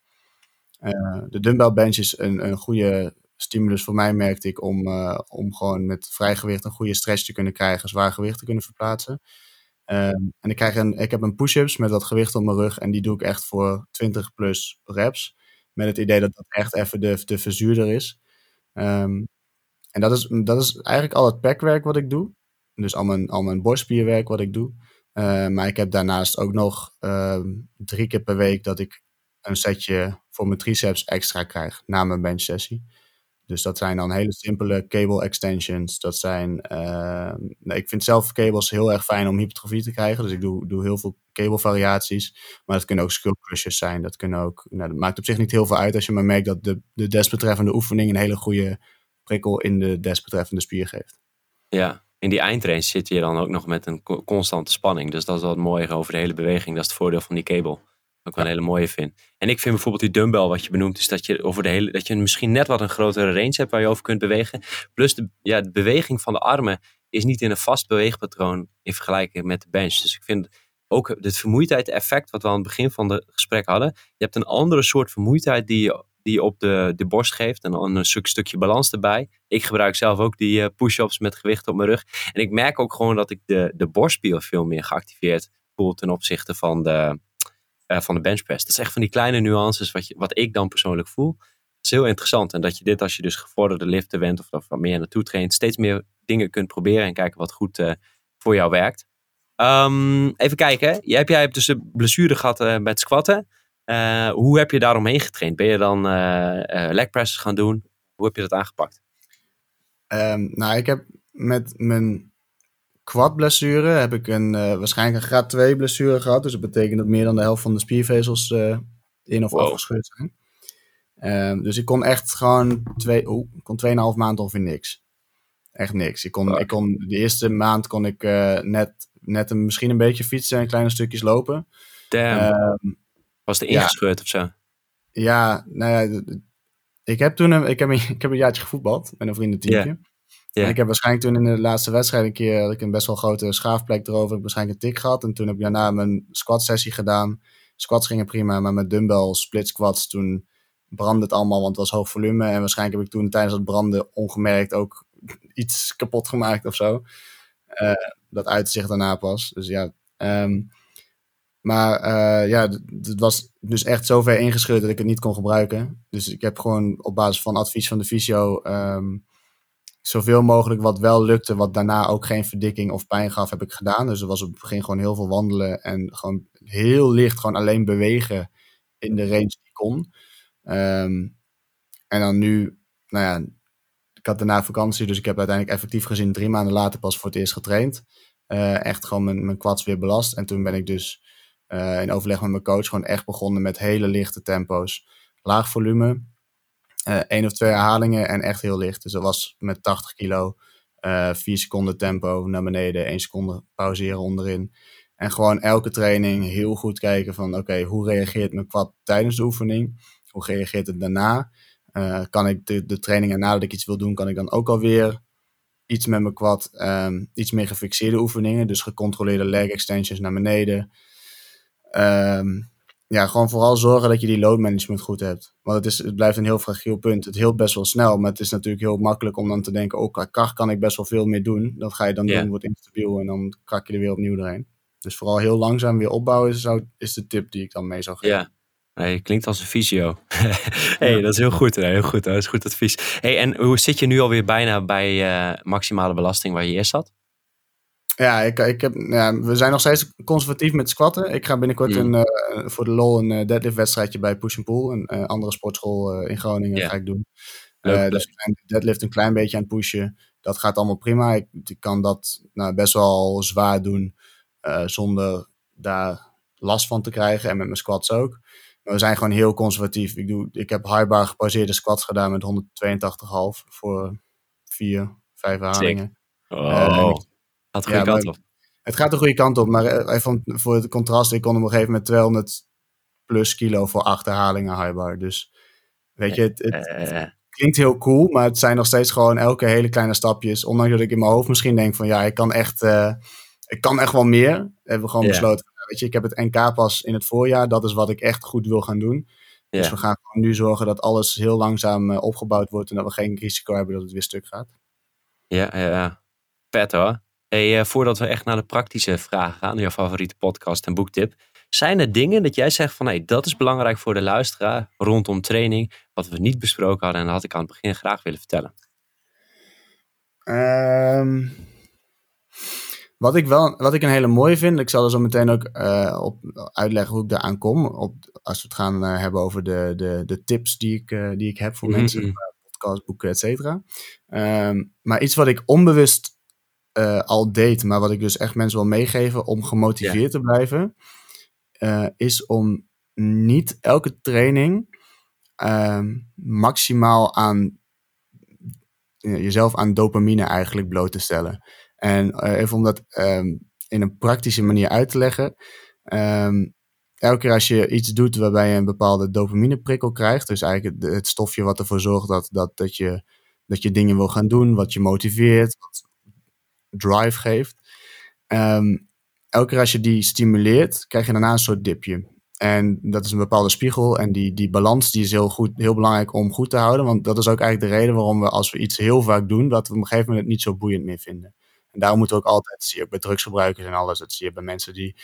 de dumbbell bench is een, een goede stimulus voor mij merkte ik om, uh, om gewoon met vrij gewicht een goede stretch te kunnen krijgen, zwaar gewicht te kunnen verplaatsen. Um, en ik, krijg een, ik heb een push-ups met wat gewicht op mijn rug en die doe ik echt voor 20 plus reps. Met het idee dat dat echt even de, de verzuurder is. Um, en dat is, dat is eigenlijk al het packwerk wat ik doe. Dus al mijn, al mijn borstspierwerk wat ik doe. Uh, maar ik heb daarnaast ook nog uh, drie keer per week dat ik een setje voor mijn triceps extra krijg na mijn bench sessie. Dus dat zijn dan hele simpele cable extensions. Dat zijn, uh, nee, ik vind zelf cables heel erg fijn om hypertrofie te krijgen. Dus ik doe, doe heel veel cable variaties. Maar dat kunnen ook crushers zijn. Dat, kunnen ook, nou, dat maakt op zich niet heel veel uit als je maar merkt dat de, de desbetreffende oefening een hele goede prikkel in de desbetreffende spier geeft. Ja, in die eindrange zit je dan ook nog met een constante spanning. Dus dat is wat mooi over de hele beweging. Dat is het voordeel van die cable ook wel een hele mooie vind. En ik vind bijvoorbeeld die dumbbell wat je benoemt, is dat je over de hele, dat je misschien net wat een grotere range hebt waar je over kunt bewegen. Plus de, ja, de beweging van de armen is niet in een vast beweegpatroon in vergelijking met de bench. Dus ik vind ook het vermoeidheid-effect, wat we aan het begin van het gesprek hadden. Je hebt een andere soort vermoeidheid die je, die je op de, de borst geeft. En dan een stuk, stukje balans erbij. Ik gebruik zelf ook die uh, push-ups met gewicht op mijn rug. En ik merk ook gewoon dat ik de, de borstspier veel meer geactiveerd voel ten opzichte van de, uh, van de benchpress. Dat is echt van die kleine nuances wat, je, wat ik dan persoonlijk voel. Dat is heel interessant. En dat je dit als je dus gevorderde liften bent of, wat meer naartoe traint, steeds meer dingen kunt proberen en kijken wat goed uh, voor jou werkt. Um, even kijken. Jij hebt, jij hebt dus een blessure gehad uh, met squatten. Hoe heb je daaromheen getraind? Ben je dan leg presses gaan doen? Hoe heb je dat aangepakt? Um, nou, ik heb met mijn quad blessure heb ik een, waarschijnlijk een graad 2 blessure gehad. Dus dat betekent dat meer dan de helft van de spiervezels in of wow. afgescheurd zijn. Um, dus ik kon echt gewoon twee, oh, kon 2,5 maand ongeveer niks. Echt niks. Ik kon, ik kon, de eerste maand kon ik uh, net, net een, misschien een beetje fietsen en kleine stukjes lopen. Damn. Um, Was er ingescheurd ja. of zo? Ja, nou ja, ik heb toen een, ik heb een, *laughs* ik heb een jaartje gevoetbald met een vriendenteamje. Yeah. En ik heb waarschijnlijk toen in de laatste wedstrijd een keer ik een best wel grote schaafplek erover. Ik waarschijnlijk een tik gehad. En toen heb ik daarna mijn squat sessie gedaan. Squats gingen prima, maar met dumbbell split squats toen brandde het allemaal, want het was hoog volume. En waarschijnlijk heb ik toen tijdens het branden ongemerkt ook iets kapot gemaakt of zo. Uh, dat uitte zich daarna pas. Dus ja. Um, maar uh, ja, het was dus echt zo ver ingescheurd dat ik het niet kon gebruiken. Dus ik heb gewoon op basis van advies van de fysio um, zoveel mogelijk wat wel lukte, wat daarna ook geen verdikking of pijn gaf, heb ik gedaan. Dus er was op het begin gewoon heel veel wandelen en gewoon heel licht gewoon alleen bewegen in de range die kon. Um, en dan nu, nou ja, ik had daarna vakantie, dus ik heb uiteindelijk effectief gezien drie maanden later pas voor het eerst getraind. Uh, echt gewoon mijn, mijn quads weer belast. En toen ben ik dus uh, in overleg met mijn coach gewoon echt begonnen met hele lichte tempo's. Laag volume, één of twee herhalingen en echt heel licht. Dus dat was met 80 kilo, vier seconden tempo naar beneden, één seconde pauzeren onderin. En gewoon elke training heel goed kijken van oké, hoe reageert mijn quad tijdens de oefening? Hoe reageert het daarna? Uh, kan ik de, de training erna dat ik iets wil doen, kan ik dan ook alweer iets met mijn quad, um, iets meer gefixeerde oefeningen, dus gecontroleerde leg extensions naar beneden. Um, ja, gewoon vooral zorgen dat je die load management goed hebt. Want het, is, het blijft een heel fragiel punt. Het hield best wel snel, maar het is natuurlijk heel makkelijk om dan te denken, oh, kracht kan ik best wel veel meer doen. Dat ga je dan yeah. doen, wordt instabiel en dan krak je er weer opnieuw doorheen. Dus vooral heel langzaam weer opbouwen is, zou, is de tip die ik dan mee zou geven. Ja, Nee, klinkt als een visio. *laughs* hey, dat is heel goed. Hè? Heel goed. Dat is goed advies. Hey, en hoe zit je nu alweer bijna bij uh, maximale belasting waar je eerst zat? Ja, ik, ik heb, ja, we zijn nog steeds conservatief met squatten. Ik ga binnenkort mm. een, uh, voor de lol een uh, deadlift wedstrijdje bij Push and Pull. Een uh, andere sportschool in Groningen yeah. ga ik doen. Leuk, dus ik deadlift een klein beetje aan het pushen. Dat gaat allemaal prima. Ik, ik kan dat nou, best wel zwaar doen zonder daar last van te krijgen. En met mijn squats ook. Maar we zijn gewoon heel conservatief. Ik, doe, ik heb high bar gepauzeerde squats gedaan met 182,5 voor vier, vijf herhalingen. Oh, gaat de goede ja, kant op. Het gaat de goede kant op, maar even voor het contrast, ik kon op een gegeven moment 200 plus kilo voor acht herhalingen high bar. Dus weet je, het, het uh, klinkt heel cool, maar het zijn nog steeds gewoon elke hele kleine stapjes. Ondanks dat ik in mijn hoofd misschien denk van ja, ik kan echt, uh, ik kan echt wel meer. Hebben we gewoon yeah. besloten weet je, ik heb het NK pas in het voorjaar. Dat is wat ik echt goed wil gaan doen. Dus we gaan gewoon nu zorgen dat alles heel langzaam uh, opgebouwd wordt en dat we geen risico hebben dat het weer stuk gaat. Ja, ja, ja. Vet hoor. Hey, uh, voordat we echt naar de praktische vragen gaan, jouw favoriete podcast en boektip. Zijn er dingen dat jij zegt van hey, dat is belangrijk voor de luisteraar rondom training, wat we niet besproken hadden en dat had ik aan het begin graag willen vertellen? Um, wat ik, wel, wat ik een hele mooie vind, ik zal er zo meteen ook uh, op uitleggen hoe ik daar kom. Op, als we het gaan uh, hebben over de, de, de tips die ik, uh, die ik heb voor mm -hmm. mensen, podcast, boeken, et cetera. Um, maar iets wat ik onbewust al deed, maar wat ik dus echt mensen wil meegeven om gemotiveerd te blijven, is om niet elke training um, maximaal aan jezelf aan dopamine eigenlijk bloot te stellen. En uh, even om dat um, in een praktische manier uit te leggen. Um, elke keer als je iets doet waarbij je een bepaalde dopamineprikkel krijgt, dus eigenlijk het, het stofje wat ervoor zorgt dat, dat, dat, je, dat je dingen wil gaan doen, wat je motiveert, wat drive geeft. Ehm, elke keer als je die stimuleert, krijg je daarna een soort dipje. En dat is een bepaalde spiegel. En die, die balans die is heel, goed, heel belangrijk om goed te houden. Want dat is ook eigenlijk de reden waarom we als we iets heel vaak doen, dat we op een gegeven moment het niet zo boeiend meer vinden. En daarom moeten we ook altijd, zie je bij drugsgebruikers en alles, dat zie je bij mensen die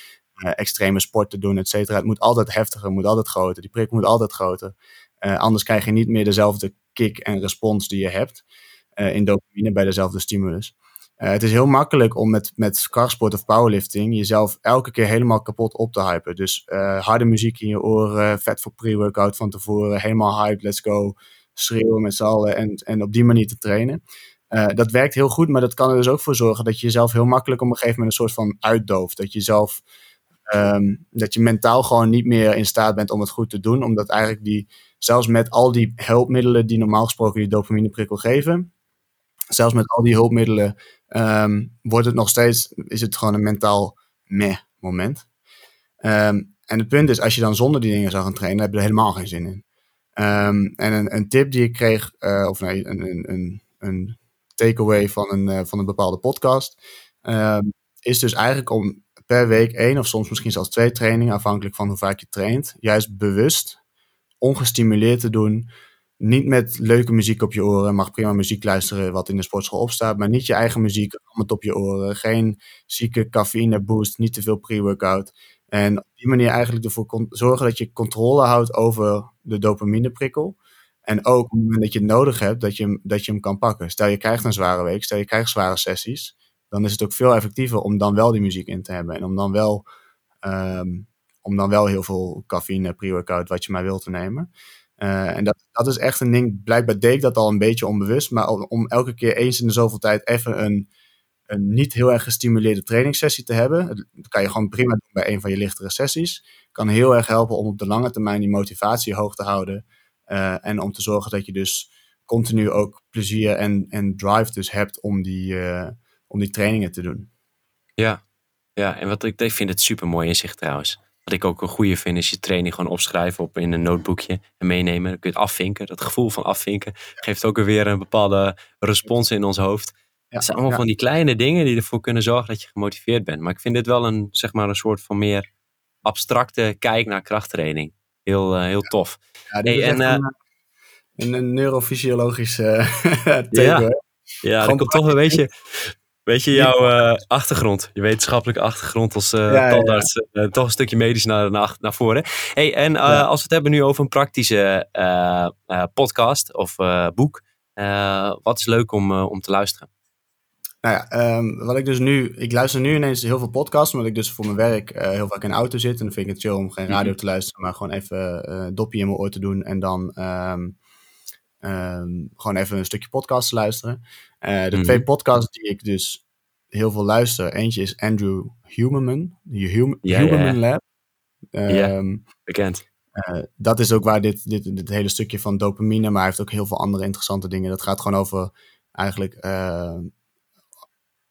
uh, extreme sporten doen, et cetera. Het moet altijd heftiger, moet altijd groter. Die prik moet altijd groter. Uh, anders krijg je niet meer dezelfde kick en respons die je hebt uh, in dopamine bij dezelfde stimulus. Uh, het is heel makkelijk om met, met of powerlifting jezelf elke keer helemaal kapot op te hypen. Dus uh, harde muziek in je oren, vet voor pre-workout van tevoren, helemaal hype, let's go, schreeuwen met z'n allen en, en op die manier te trainen. Uh, dat werkt heel goed, maar dat kan er dus ook voor zorgen dat je jezelf heel makkelijk op een gegeven moment een soort van uitdooft. Dat je zelf, um, dat je mentaal gewoon niet meer in staat bent om het goed te doen, omdat eigenlijk die, zelfs met al die hulpmiddelen die normaal gesproken die dopamineprikkel geven, zelfs met al die hulpmiddelen um, wordt het nog steeds, is het gewoon een mentaal meh moment. Um, en het punt is, als je dan zonder die dingen zou gaan trainen, heb je er helemaal geen zin in. Um, en een, een, tip die ik kreeg, uh, of nee, een, een, een takeaway van een, uh, van een bepaalde podcast, is dus eigenlijk om per week één of soms misschien zelfs twee trainingen, afhankelijk van hoe vaak je traint, juist bewust, ongestimuleerd te doen, niet met leuke muziek op je oren. Mag prima muziek luisteren wat in de sportschool opstaat. Maar niet je eigen muziek, allemaal op je oren. Geen zieke cafeïne boost, niet te veel pre-workout. En op die manier eigenlijk ervoor zorgen dat je controle houdt over de dopamineprikkel. En ook op het moment dat je het nodig hebt, dat je, dat je hem kan pakken. Stel je krijgt een zware week, stel je krijgt zware sessies. Dan is het ook veel effectiever om dan wel die muziek in te hebben. En om dan wel, um, om dan wel heel veel cafeïne, pre-workout, wat je maar wilt te nemen. Uh, en dat, dat is echt een ding, blijkbaar deed ik dat al een beetje onbewust, maar om, elke keer eens in de zoveel tijd even een, een niet heel erg gestimuleerde trainingssessie te hebben. Dat kan je gewoon prima doen bij een van je lichtere sessies. Kan heel erg helpen om op de lange termijn die motivatie hoog te houden. Uh, en om te zorgen dat je dus continu ook plezier en, en drive dus hebt om die, uh, om die trainingen te doen. Ja, ja en wat ik, vind het super mooi in zich trouwens. Wat ik ook een goede vind, is je training gewoon opschrijven op in een notebookje en meenemen. Dan kun je het afvinken. Dat gevoel van afvinken geeft ook weer een bepaalde respons in ons hoofd. Ja, het zijn allemaal ja. van die kleine dingen die ervoor kunnen zorgen dat je gemotiveerd bent. Maar ik vind dit wel een, zeg maar, een soort van meer abstracte kijk naar krachttraining. Heel, uh, heel tof. Ja, hey, en, uh, een, een neurofysiologische thema. Ja, ja dat komt toch een beetje Weet je, jouw uh, achtergrond, je wetenschappelijke achtergrond als uh, ja, tandarts, ja. Uh, toch een stukje medisch naar, naar, naar voren. Hey, en als we het hebben nu over een praktische podcast of boek, wat is leuk om, om te luisteren? Nou ja, um, wat ik dus nu, ik luister nu ineens heel veel podcasts, omdat ik dus voor mijn werk heel vaak in de auto zit. En dan vind ik het chill om geen radio mm -hmm. te luisteren, maar gewoon even een dopje in mijn oor te doen en dan um, um, gewoon even een stukje podcast te luisteren. Uh, de mm -hmm. twee podcasts die ik dus heel veel luister. Eentje is Andrew Huberman, Huberman ja. Lab. Um, ja, bekend. Uh, dat is ook waar dit, dit, dit hele stukje van dopamine, maar hij heeft ook heel veel andere interessante dingen. Dat gaat gewoon over eigenlijk uh,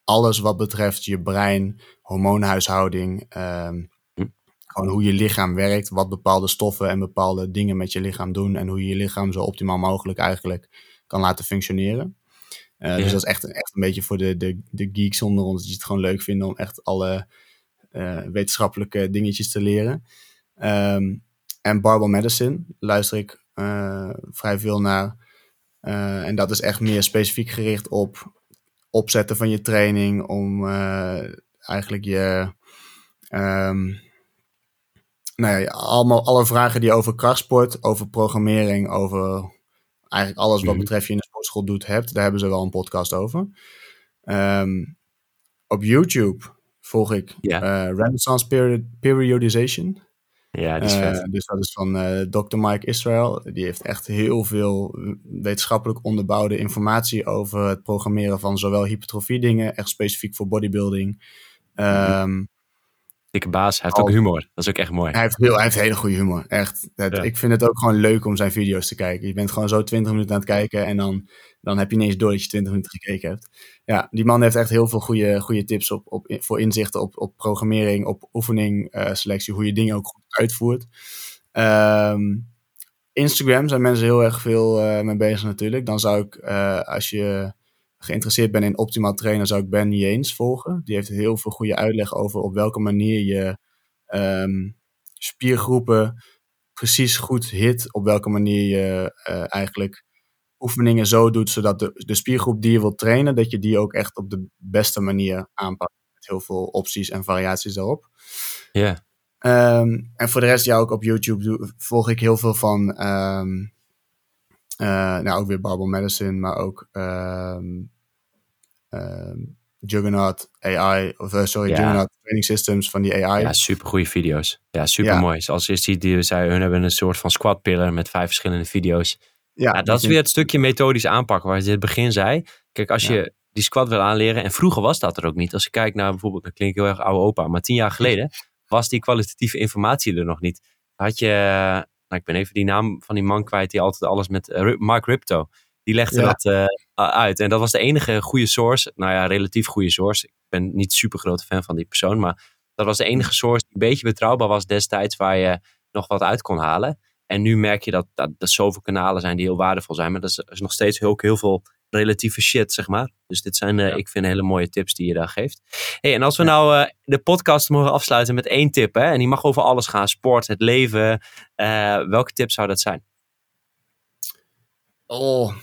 alles wat betreft je brein, hormoonhuishouding, um, hm. Gewoon hoe je lichaam werkt, wat bepaalde stoffen en bepaalde dingen met je lichaam doen en hoe je je lichaam zo optimaal mogelijk eigenlijk kan laten functioneren. Uh, ja. Dus dat is echt, echt een beetje voor de, de, de geeks onder ons, die het gewoon leuk vinden om echt alle uh, wetenschappelijke dingetjes te leren. Um, en Barbell Medicine luister ik uh, vrij veel naar. en dat is echt meer specifiek gericht op opzetten van je training, om eigenlijk je. Um, nou ja, allemaal, alle vragen die over krachtsport, over programmering, over eigenlijk alles wat betreft je in de sportschool doet hebt. Daar hebben ze wel een podcast over. Um, op YouTube volg ik ja. uh, Renaissance Period, Periodization. Ja, die is vet. Uh, dus dat is van uh, Dr. Mike Israel. Die heeft echt heel veel wetenschappelijk onderbouwde informatie over het programmeren van zowel hypertrofie dingen, echt specifiek voor bodybuilding. Um, dikke baas. Hij heeft ook humor. Dat is ook echt mooi. Hij heeft, heel, hij heeft hele goede humor. Echt. Het, ja. Ik vind het ook gewoon leuk om zijn video's te kijken. Je bent gewoon zo 20 minuten aan het kijken en dan, dan heb je ineens door dat je 20 minuten gekeken hebt. Ja, die man heeft echt heel veel goede, goede tips op, op, voor inzichten op, op programmering, op oefening, uh, selectie, hoe je dingen ook goed uitvoert. Um, Instagram zijn mensen heel erg veel uh, mee bezig natuurlijk. Dan zou ik, uh, als je geïnteresseerd bent in optimaal trainen, zou ik Ben Jeens volgen. Die heeft heel veel goede uitleg over op welke manier je ehm, spiergroepen precies goed hit. Op welke manier je uh, eigenlijk oefeningen zo doet, zodat de, de spiergroep die je wilt trainen, dat je die ook echt op de beste manier aanpakt. Met heel veel opties en variaties daarop. Ja. Ehm, en voor de rest, ja, ook op YouTube volg ik heel veel van, um, uh, nou ook weer Barbell Medicine, maar ook um, Juggernaut AI, of uh, sorry, ja. Juggernaut Training Systems van die AI. Ja, super goede video's. Ja, super ja. mooi. Zoals je ziet, die, zij, hun hebben een soort van squat pillar met vijf verschillende video's. Ja, dat is weer het stukje methodisch aanpakken waar je in het begin zei. Kijk, als je die squat wil aanleren, en vroeger was dat er ook niet. Als je kijkt naar bijvoorbeeld, dat klinkt heel erg oude opa, maar tien jaar geleden was die kwalitatieve informatie er nog niet. Had je, nou, ik ben even die naam van die man kwijt die altijd alles met, uh, Mark Ripto. Die legde dat uh, uit. En dat was de enige goede source, nou ja, relatief goede source. Ik ben niet super grote fan van die persoon, maar dat was de enige source die een beetje betrouwbaar was destijds waar je nog wat uit kon halen. En nu merk je dat, dat er zoveel kanalen zijn die heel waardevol zijn. Maar er is nog steeds heel, heel veel relatieve shit, zeg maar. Dus dit zijn, uh, ik vind, hele mooie tips die je daar geeft. Hey, en als we nou uh, de podcast mogen afsluiten met één tip, hè, en die mag over alles gaan, sport, het leven. Uh, welke tip zou dat zijn? Oh.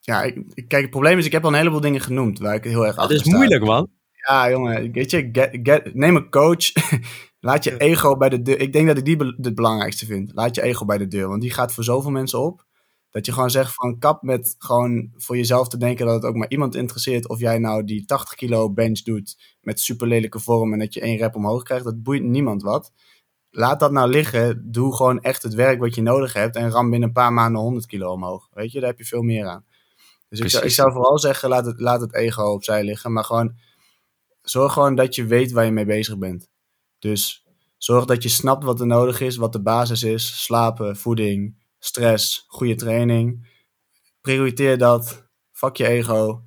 Ja, ik, kijk, het probleem is, ik heb al een heleboel dingen genoemd waar ik heel erg achter Het is moeilijk, man. Ja, jongen, weet je, get, get, neem een coach. *laughs* Laat je ego bij de deur. Ik denk dat ik die het belangrijkste vind. Laat je ego bij de deur, want die gaat voor zoveel mensen op. Dat je gewoon zegt van kap met gewoon voor jezelf te denken dat het ook maar iemand interesseert of jij nou die 80 kilo bench doet met super lelijke vorm en dat je één rep omhoog krijgt. Dat boeit niemand wat. Laat dat nou liggen. Doe gewoon echt het werk wat je nodig hebt en ram binnen een paar maanden 100 kilo omhoog. Weet je, daar heb je veel meer aan. Dus ik zou, ik zou, vooral zeggen, laat het, laat het ego opzij liggen. Maar gewoon, zorg gewoon dat je weet waar je mee bezig bent. Dus zorg dat je snapt wat er nodig is, wat de basis is. Slapen, voeding, stress, goede training. Prioriteer dat. Fuck je ego.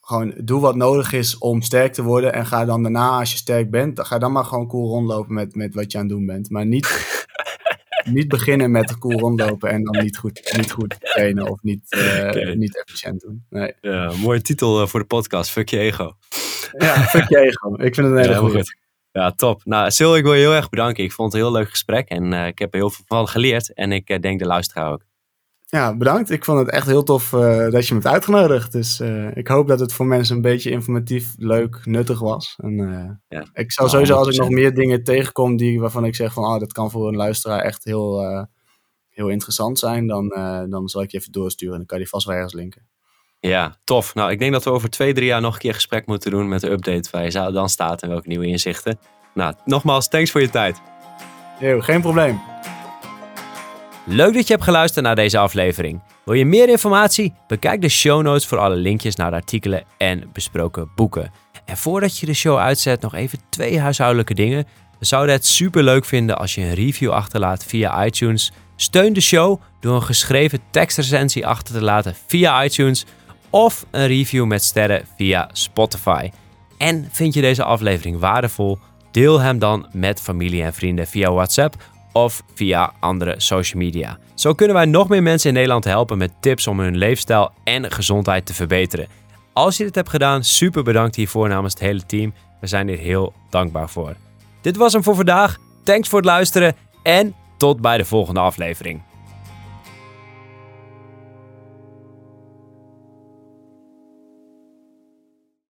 Gewoon doe wat nodig is om sterk te worden. En ga dan daarna, als je sterk bent, ga dan maar gewoon cool rondlopen met, met wat je aan het doen bent. Maar niet, *laughs* niet beginnen met cool rondlopen en dan niet goed, niet goed trainen of niet, uh, okay. niet efficiënt doen. Nee. Ja, mooie titel voor de podcast. Fuck je ego. Ja, fuck je ego. Ik vind het een hele ja, goede. Ja, top. Nou, Sil, ik wil je heel erg bedanken. Ik vond het een heel leuk gesprek en uh, ik heb er heel veel van geleerd. En ik uh, denk de luisteraar ook. Ja, bedankt. Ik vond het echt heel tof uh, dat je me hebt uitgenodigd. Dus ik hoop dat het voor mensen een beetje informatief, leuk, nuttig was. En, ja. Ik zal sowieso, als ik nog meer dingen tegenkom die, waarvan ik zeg van oh, dat kan voor een luisteraar echt heel, heel interessant zijn, dan, dan zal ik je even doorsturen en dan kan je die vast wel ergens linken. Ja, tof. Nou, ik denk dat we over twee, drie jaar nog een keer gesprek moeten doen met de update waar je dan staat en welke nieuwe inzichten. Nou, nogmaals, thanks voor je tijd. Yo, geen probleem. Leuk dat je hebt geluisterd naar deze aflevering. Wil je meer informatie? Bekijk de show notes voor alle linkjes naar de artikelen en besproken boeken. En voordat je de show uitzet, nog even twee huishoudelijke dingen. We zouden het super leuk vinden als je een review achterlaat via iTunes. Steun de show door een geschreven tekstrecensie achter te laten via iTunes of een review met sterren via Spotify. En vind je deze aflevering waardevol? Deel hem dan met familie en vrienden via WhatsApp of via andere social media. Zo kunnen wij nog meer mensen in Nederland helpen met tips om hun leefstijl en gezondheid te verbeteren. Als je dit hebt gedaan, super bedankt hiervoor namens het hele team. We zijn hier heel dankbaar voor. Dit was hem voor vandaag. Thanks voor het luisteren en tot bij de volgende aflevering.